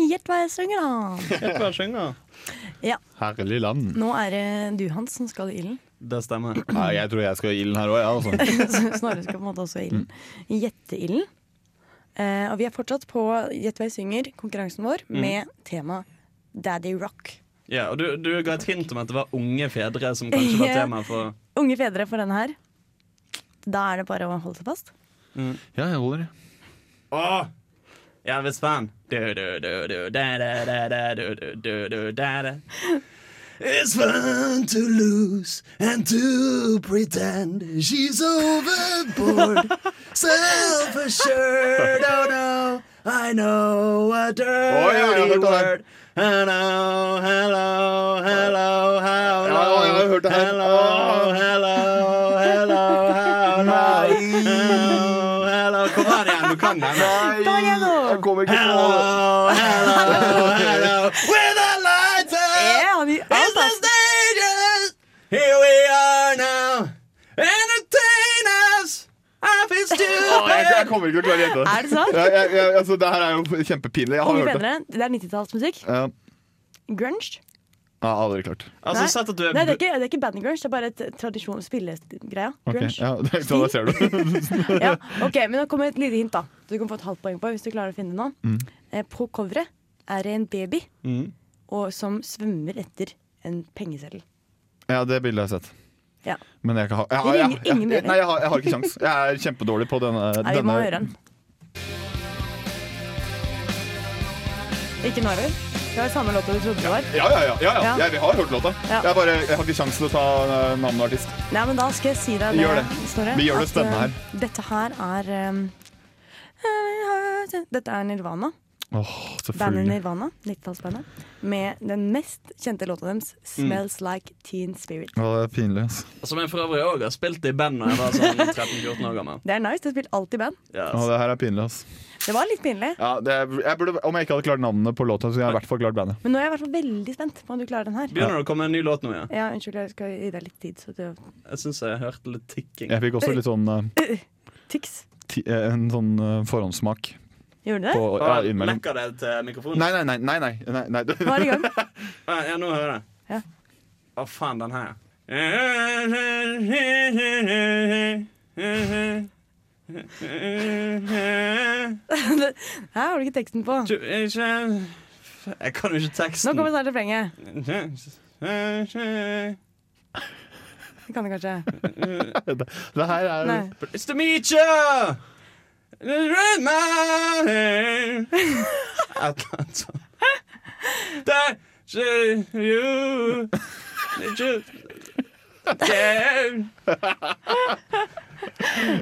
Gjett hva jeg synger, da. Gjett hva jeg synger. Ja, Herlig land. Nå er det du, Hans, som skal i ilden. Det stemmer. Nei, jeg tror jeg skal i ilden her òg, ja, altså. Snorre skal på en måte også i ilden. Gjetteilden. Eh, og vi er fortsatt på Gjett hva jeg synger, konkurransen vår, Mm. med tema Daddy Rock. Ja, og du, du ga et hint om at det var unge fedre som kanskje var tema for Unge fedre for denne her. Da er det bare å holde seg fast. mm. Ja, jeg holder. Åh! er visst fan. Du, du, du, du, da, da, da, du, du, du, da, da. It's fun to lose and to pretend she's overboard. Self-assured, oh no, I know a dirty Å, ja, jeg har hørt det der. word. Hello, hello, hello, hello. hello. Hello, hello, hello, hello, hello, hello. Kom her igjen, du kan den. Kom stupid. Jeg- jeg jeg kommer ikke til å klare å gjette Er det sant? Ja, jeg, jeg, altså, det her er jo kjempepinlig. Jeg har hørt det. det er 90-tallsmusikk. Ja, Grunge. Ja, aldri klart. Altså, Nei. at du er Nei, det er ikke, det er ikke grunge, det er bare et tradisjon spillegreia. Grunge. Grunge. ja, det, da ser du. Ja, ok, Men nå kommer et lite hint, da. Du kan få et halvt poeng på hvis du klarer å finne noe. Mm. Eh, På coveret er det en baby Mm. og, som svømmer etter en pengeseddel. Ja, det bildet har jeg sett. Ja. Men jeg, kan ha, jeg, har- jeg, ringer ingen jeg, nei, jeg, har, jeg har ikke sjans. Jeg er kjempedårlig på denne. Nei, vi må denne høre den. Ikke Narver? Det var samme låta du trodde det var? Ja, ja, ja. ja, ja. Jeg, vi har hørt låta. Jeg, bare, jeg har ikke sjans til å ta navnet navn og artist. Nei, men da skal jeg si deg Vi gjør det. Snorre, Vi gjør det spennende eh, her. Dette her er um, Dette er Nirvana. Åh, Bandet. Nirvana, 90-tallsbandet, med den mest kjente låta deres, Mm. 'Smells Like Teen Spirit'. Å, det er pinlig, altså. Som jeg for øvrig òg har spilt i band da jeg var sånn 13-14 år gammel. Det er nice, du har spilt alltid i band. Å, det her er pinlig, altså. Det var litt pinlig, Ja, det er, jeg burde, om jeg ikke hadde klart navnene på låta, så skulle jeg i hvert fall klart bandet. men nå er jeg i hvert fall veldig spent på om du klarer den her. Begynner det å komme en ny låt nå, ja? Ja, unnskyld, jeg skal gi deg litt tid. Så du... Jeg syns jeg hørte litt tikking. Jeg fikk også litt sånn uh, Tix. ti, eh, En sånn uh, forhåndssmak. Gjorde du det? På, ja, innimellom. Lekker det til mikrofonen? Nei, nei, nei. nei, nei, nei. Nå er det i gang. Ja, nå hører jeg. Ja. Å, faen, den her. Her har du ikke teksten på. Jeg kan jo ikke teksten. Nå kommer snart refrenget. Det kan du kanskje. det, det her er Nei. It's to meet you! Et eller annet sånt.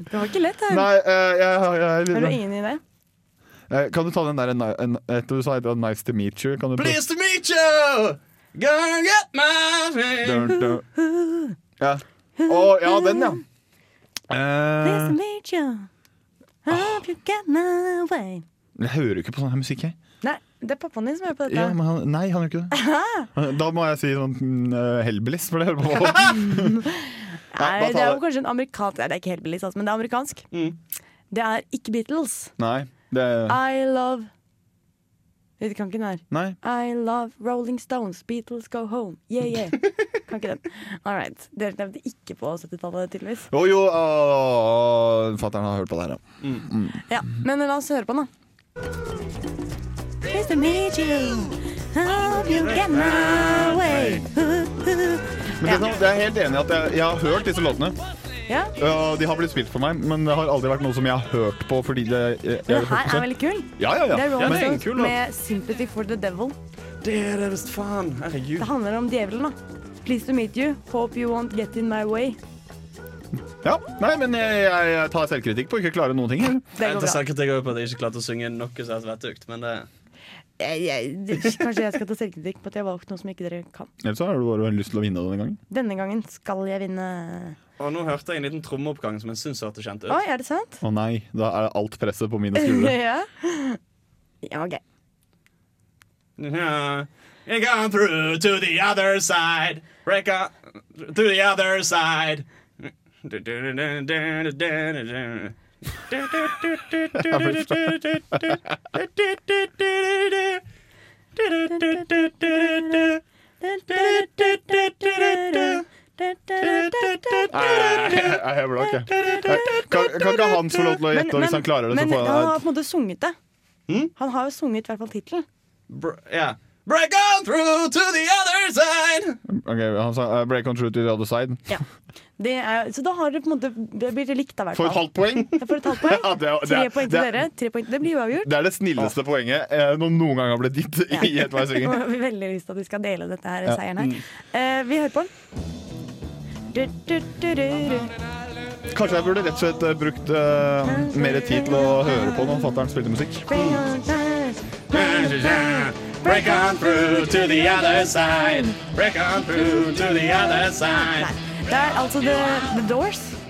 Det var ikke lett her. Nei, eh, jeg, har- jeg, er Har du ingen idé? Eh, Kan du ta den der en, Du sa et, 'nice to meet you'. Kan du Pleased to meet you! Gonna get my dun. Ja. Å, ja, den, ja. Nice to Eh, meet you. Hope you get my way. jeg hører jo ikke på sånn her musikk, jeg. Nei, det er pappaen din som hører på dette. Ja, men han, nei, han gjør ikke det. Da må jeg si sånn mm, eh, Hellbillies, for det hører på. Nei, Nei, det er jo det. kanskje en amerikansk Nei, det er ikke helt billig, altså, men det er amerikansk. Det er ikke Beatles. Nei, det I love Jeg kan ikke den her. Nei. I love Rolling Stones, Beatles go home. Yeah, yeah. Kan ikke den. All right. Dere nevnte ikke på 70-tallet, tydeligvis. Jo, jo, fatter'n har hørt på det her, ja. Mm. Ja, Men la oss høre på den, da. Nice to meet you. Hope you get my way. Men det, er jeg er helt enig i at jeg, jeg har hørt disse låtene. Ja. Uh, de har blitt spilt for meg, men det har aldri vært noe som jeg har hørt på fordi det jeg, jeg, det her er veldig kul. Ja, ja, ja. Det er Rolling Ja, det er en Stones kul med 'Sympathy for the Devil'. Det er det visst faen. Herregud. Det handler om djevelen, da. Pleased to meet you. Hope you won't get in my way. Ja, Nei, men jeg, jeg, tar selvkritikk på å ikke klare noen ting. jeg. Jeg tar selvkritikk på at jeg ikke klarte å synge noe som helst vettugt, men det Jeg, jeg, kanskje jeg skal ta selvkritikk på at jeg har valgt noe som ikke dere kan. Ellers så har du bare lyst til å vinne denne gangen. Denne gangen skal jeg vinne. Og nå hørte jeg en liten trommeoppgang som jeg syns hørtes kjent ut. Oi, er det sant? Å nei, da er alt presset på mine skuldre. ja. ja, OK. Yeah. You gone through to the other side. Break up to the other side. Jeg hever det ikke. Kan, kan ikke han få lov til å gjette, og hvis han klarer det, så men får han har han på en måte sunget det. Han har jo sunget i hvert fall tittelen. Yeah. Break on through to the other side. Ok, Han sa uh, 'break on through to the other side'. Det er, så da har det på en måte Det blir det likt, da, i hvert For fall. et halvt poeng! Får et halvt poeng. Ja, det er- det Tre poeng til er- dere. Tre poeng. Det blir uavgjort. Det er det snilleste poenget eh, noen noen gang har blitt gitt i et Nå har veldig lyst til at vi skal dele dette her, Ja. seieren her. Uh, vi hører på den. Kanskje jeg burde rett og slett eh, brukt uh, mer tid til å høre på når fatter'n spilte musikk. Break on through to the other side. Break on through to the other side. Det er altså The, the Doors.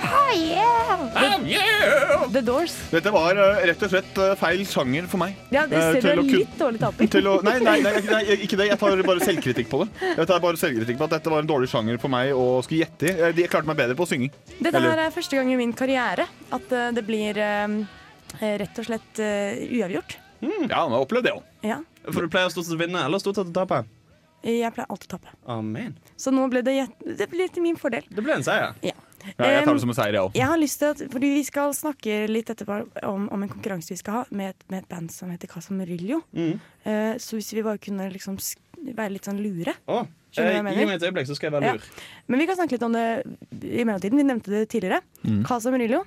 Oh yeah! The Doors. Dette var eh, rett og slett eh, feil sjanger for meg. Ja, det Eh, ser du er litt dårlig taper. Å, nei, nei, nei, nei, ikke det. Jeg tar bare selvkritikk på det. Jeg tar bare selvkritikk på At dette var en dårlig sjanger for meg å skulle gjette i. De klarte meg bedre på å synge. Dette Eller- her er første gang i min karriere at det blir rett og slett uavgjort. Mm. Ja, nå har opplevd det òg. Ja. For du pleier stort sett å vinne, eller stort sett å tape? Jeg pleier alltid å tape. Amen. Så nå ble det, det ble til min fordel. Det ble en seier. Ja. Ja, jeg tar det som en seier, jeg òg. Jeg har lyst til at, fordi Vi skal snakke litt etterpå om, om en konkurranse vi skal ha med, et- med et band som heter Casa Murillo. Mm. Uh, så hvis vi bare kunne liksom være litt sånn lure eh. Gi meg et øyeblikk, så skal jeg være Ja. lur. Men vi kan snakke litt om det i mellomtiden. Vi nevnte det tidligere. Mm. Casa Murillo.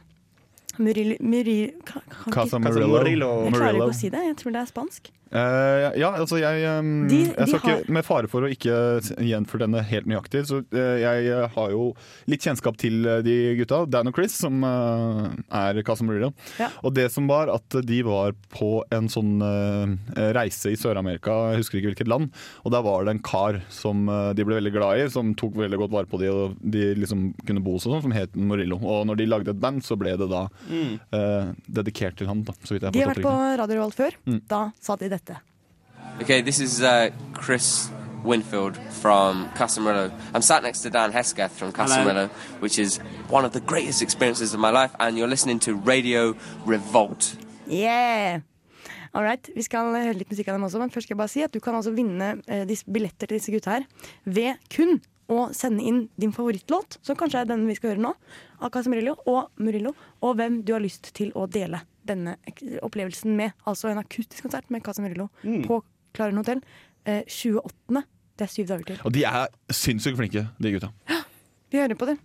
Murillo, Murillo Casa Murillo. Jeg klarer ikke å si det. Jeg tror det er spansk. Eh, ja, altså jeg, um, De- jeg de skal har- ikke, Med fare for å ikke gjenfortelle denne helt nøyaktig, så uh, jeg eh, har jo litt kjennskap til de gutta, Dan og Chris, som uh, er Casa Murillo. Ja. Og det som var at de var på en sånn reise i Sør-Amerika, jeg husker ikke hvilket land, og der var det en kar som de ble veldig glad i, som tok veldig godt vare på de, og de liksom kunne bo hos og sånn, som het Murillo. Og når de lagde et band, så ble det da Mm. eh, dedikert til han, da, så vidt jeg De har har vært på. Radio Revolt før. Mm. Da sa de dette. Okay, this is uh, Chris Winfield from Casamarillo. I'm sat next to Dan Hesketh from Casamarillo, which is one of the greatest experiences of my life, and you're listening to Radio Revolt. Yeah! All right, Vi skal høre litt musikk av dem også, men først skal jeg bare si at du kan altså vinne eh, disse billetter til disse gutta her ved kun å sende inn din favorittlåt, som kanskje er den vi skal høre nå, av Casamurillo og Murillo, og hvem du har lyst til å dele denne opplevelsen med. Altså en akustisk konsert med Casa Murillo Mm. på Klaren hotell eh, 28. Det er syv dager til. Og de er sinnssykt flinke, de gutta. Ja, Vi hører på det.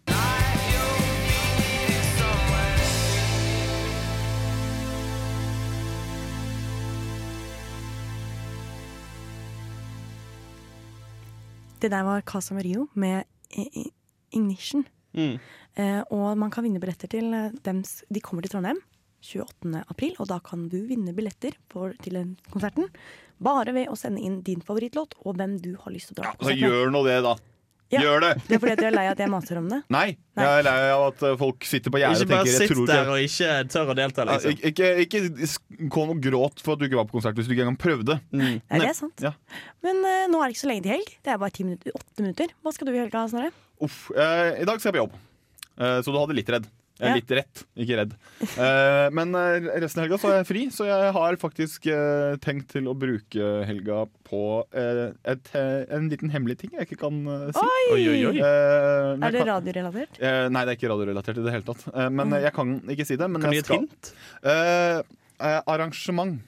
Det der var Casa Mario med Ignition. Mm. Eh, og man kan vinne billetter til dems De kommer til Trondheim 28. april, og da kan du vinne billetter for, til den konserten. Bare ved å sende inn din favorittlåt og hvem du har lyst til å dra på Så konsert gjør nå det, da. Ja. Gjør det! Det er fordi at du er lei av at jeg maser om det. Nei, jeg er lei av at eh, folk sitter på gjerdet Ikke og bare Ikke bare sitt der og ikke tør å delta, liksom. ikke, ikke, ikke kom og gråt for at du ikke var på konsert hvis du ikke engang prøvde. Nei, det er sant. Ja. Men uh, nå er det ikke så lenge til helg. Det er bare ti minutter, åtte minutter. Hva skal du i helga, Snorre? Uff, Uh, I dag skal jeg på jobb, uh, så du hadde litt redd. Eh, er Litt rett, ikke redd. Eh, men eh, resten av helga så er jeg fri, så jeg har faktisk eh, tenkt til å bruke helga på et, en liten hemmelig ting jeg ikke kan si. Oi! Oi, oi, Er det radiorelatert? Nei, det er ikke radiorelatert i det hele tatt. Men eh, jeg kan ikke si det. Men Kan du jeg gi et hint? Arrangement.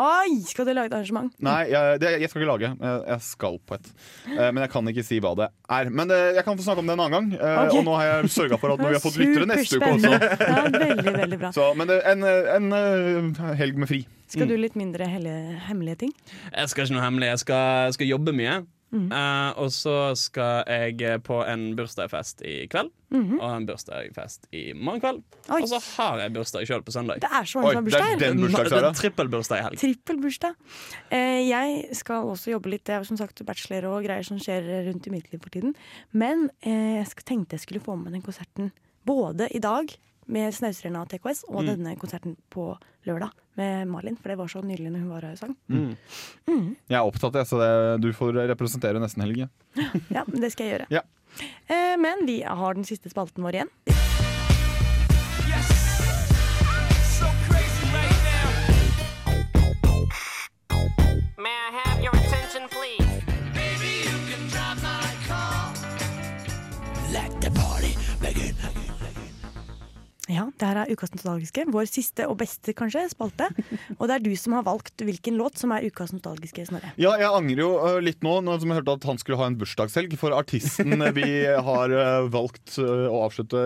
Oi! Skal du lage et arrangement? Nei, jeg, det, jeg skal ikke lage. Jeg, jeg skal på et. Eh, men jeg kan ikke si hva det er. Men eh, jeg kan få snakke om det en annen gang. Eh, Ok. Og nå har jeg sørga for at når vi har fått lyttere neste uke også. Superspennende. Ja, veldig, veldig bra. Så, men det, en, en eh, helg med fri. Skal du litt mindre helle- hemmelige ting? Jeg skal ikke noe hemmelig. Jeg skal, jeg skal jobbe mye. Mhm. Uh, og så skal jeg på en bursdagsfest i kveld. Mhm. Og en bursdagsfest i morgen kveld. Oi. Og så har jeg bursdag sjøl på søndag. Det er så mange som har bursdag her. Det er Trippelbursdag i helg. Trippel bursdag. Eh, jeg skal også jobbe litt. Jeg har som sagt bachelor og greier som skjer rundt i mitt liv for tiden. Men uh, jeg tenkte jeg skulle få med den konserten både i dag med Snausrenna og TKS, og Mm. denne konserten på lørdag med Malin. For det var så nydelig når hun var her og sang. Mm. Mm. Jeg er opptatt, jeg, så det, du får representere nesten helg. Ja. Det skal jeg gjøre. Ja. Eh, men vi har den siste spalten vår igjen. May I have Ja, det her er Ukas nostalgiske. Vår siste og beste, kanskje, spalte. Og det er du som har valgt hvilken låt som er Ukas nostalgiske, Snorre. Ja, jeg angrer jo øh, litt nå, nå som jeg hørte at han skulle ha en bursdagshelg. For artisten vi har øh, valgt øh, å avslutte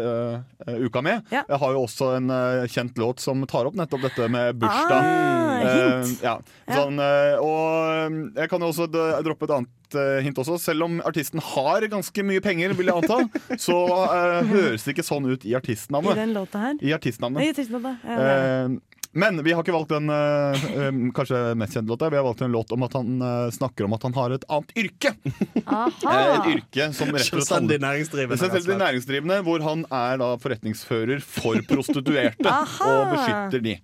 uka med, Ja. jeg har jo også en kjent låt som tar opp nettopp dette med bursdag. Ah, hint. Eh, ja. Sånn, og jeg kan jo også droppe et annet hint også. Selv om artisten har ganske mye penger, vil jeg anta, så høres det ikke sånn ut i I artistnavnet. den låta her. I artistnavnet. I artistnavnet. Ja, ja, er. Eh, Men vi har ikke valgt den eh, kanskje mest kjente låta. Vi har valgt en låt om at han eh, snakker om at han har et annet yrke. Eh, et yrke som rett og slett Selvstendig næringsdrivende, Selvstendig næringsdrivende, hvor han er da forretningsfører for prostituerte og beskytter de.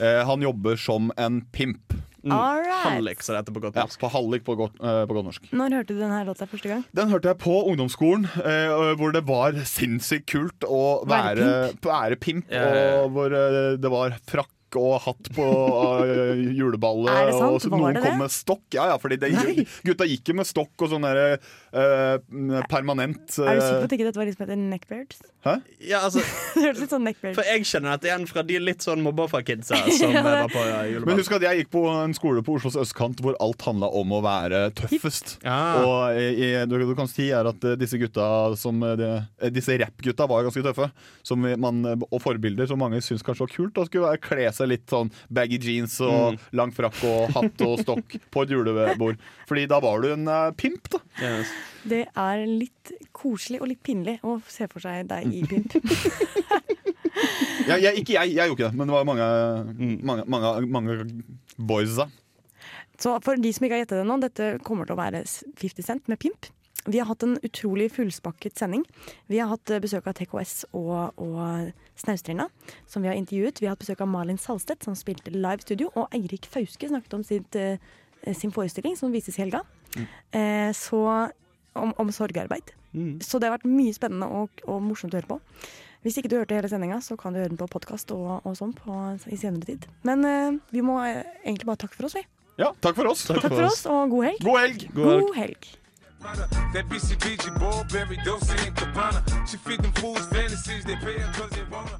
Eh, han jobber som en pimp. Mm. All. Hallik, så det heter på godt Ja, på hallik på godt, uh, på godt norsk. Når hørte du denne låta første gang? Den hørte jeg på ungdomsskolen, uh, hvor det var sinnssykt kult å Være være, være pimp. Ja, ja. Og hvor uh, det var frakk og hatt på eh, juleballet. Er det sant? Og så noen det kom med stokk. Ja, ja, fordi det, gutta gikk jo med stokk og sånn derre eh, permanent Er du sikker på eh, at ikke dette var de som heter neckbeards? Hæ? Ja, altså, Det hørtes litt sånn neckbeards for jeg kjenner dette igjen fra de litt sånn mobba-kidsa som Ja, var på juleball. Men husk at jeg gikk på en skole på Oslos østkant hvor alt handla om å være tøffest. Ja. Og i, i- du, du kan si er at disse gutta som de, Disse rappgutta var ganske tøffe. Som vi- man, og forbilder som mange syns kanskje var kult. Da skulle være- kle seg litt sånn baggy jeans og Mm. lang frakk og hatt og stokk på et julebord. Fordi da var du en uh, pimp, da. Yes. Det er litt koselig og litt pinlig å se for seg deg i pimp. ja, jeg, ikke jeg, jeg gjorde ikke det, men det var mange, Mm. mange, mange, mange boys da. Så for de som ikke har gjettet det nå, dette kommer til å være 50 Cent med Pimp. Vi har hatt en utrolig fullspakket sending. Vi har hatt eh, besøk av TKS og, og Snaustrinda, som vi har intervjuet. Vi har hatt besøk av Malin Salstedt, som spilte live studio, og Eirik Fauske snakket om sitt, eh, sin forestilling, som vises i helga. Eh, så, om, om sorgarbeid. Så det har vært mye spennende og, og morsomt å høre på. Hvis ikke du hørte hele sendinga, så kan du høre den på podkast og, og sånn på, i senere tid. Men eh, vi må eh, egentlig bare takke for oss, vi. Ja, takk for oss. Takk for oss, og god helg. God helg. God helg. That BCBG Burberry, Dolce and Gabbana. She feed them fools fantasies, they pay her cause they wanna.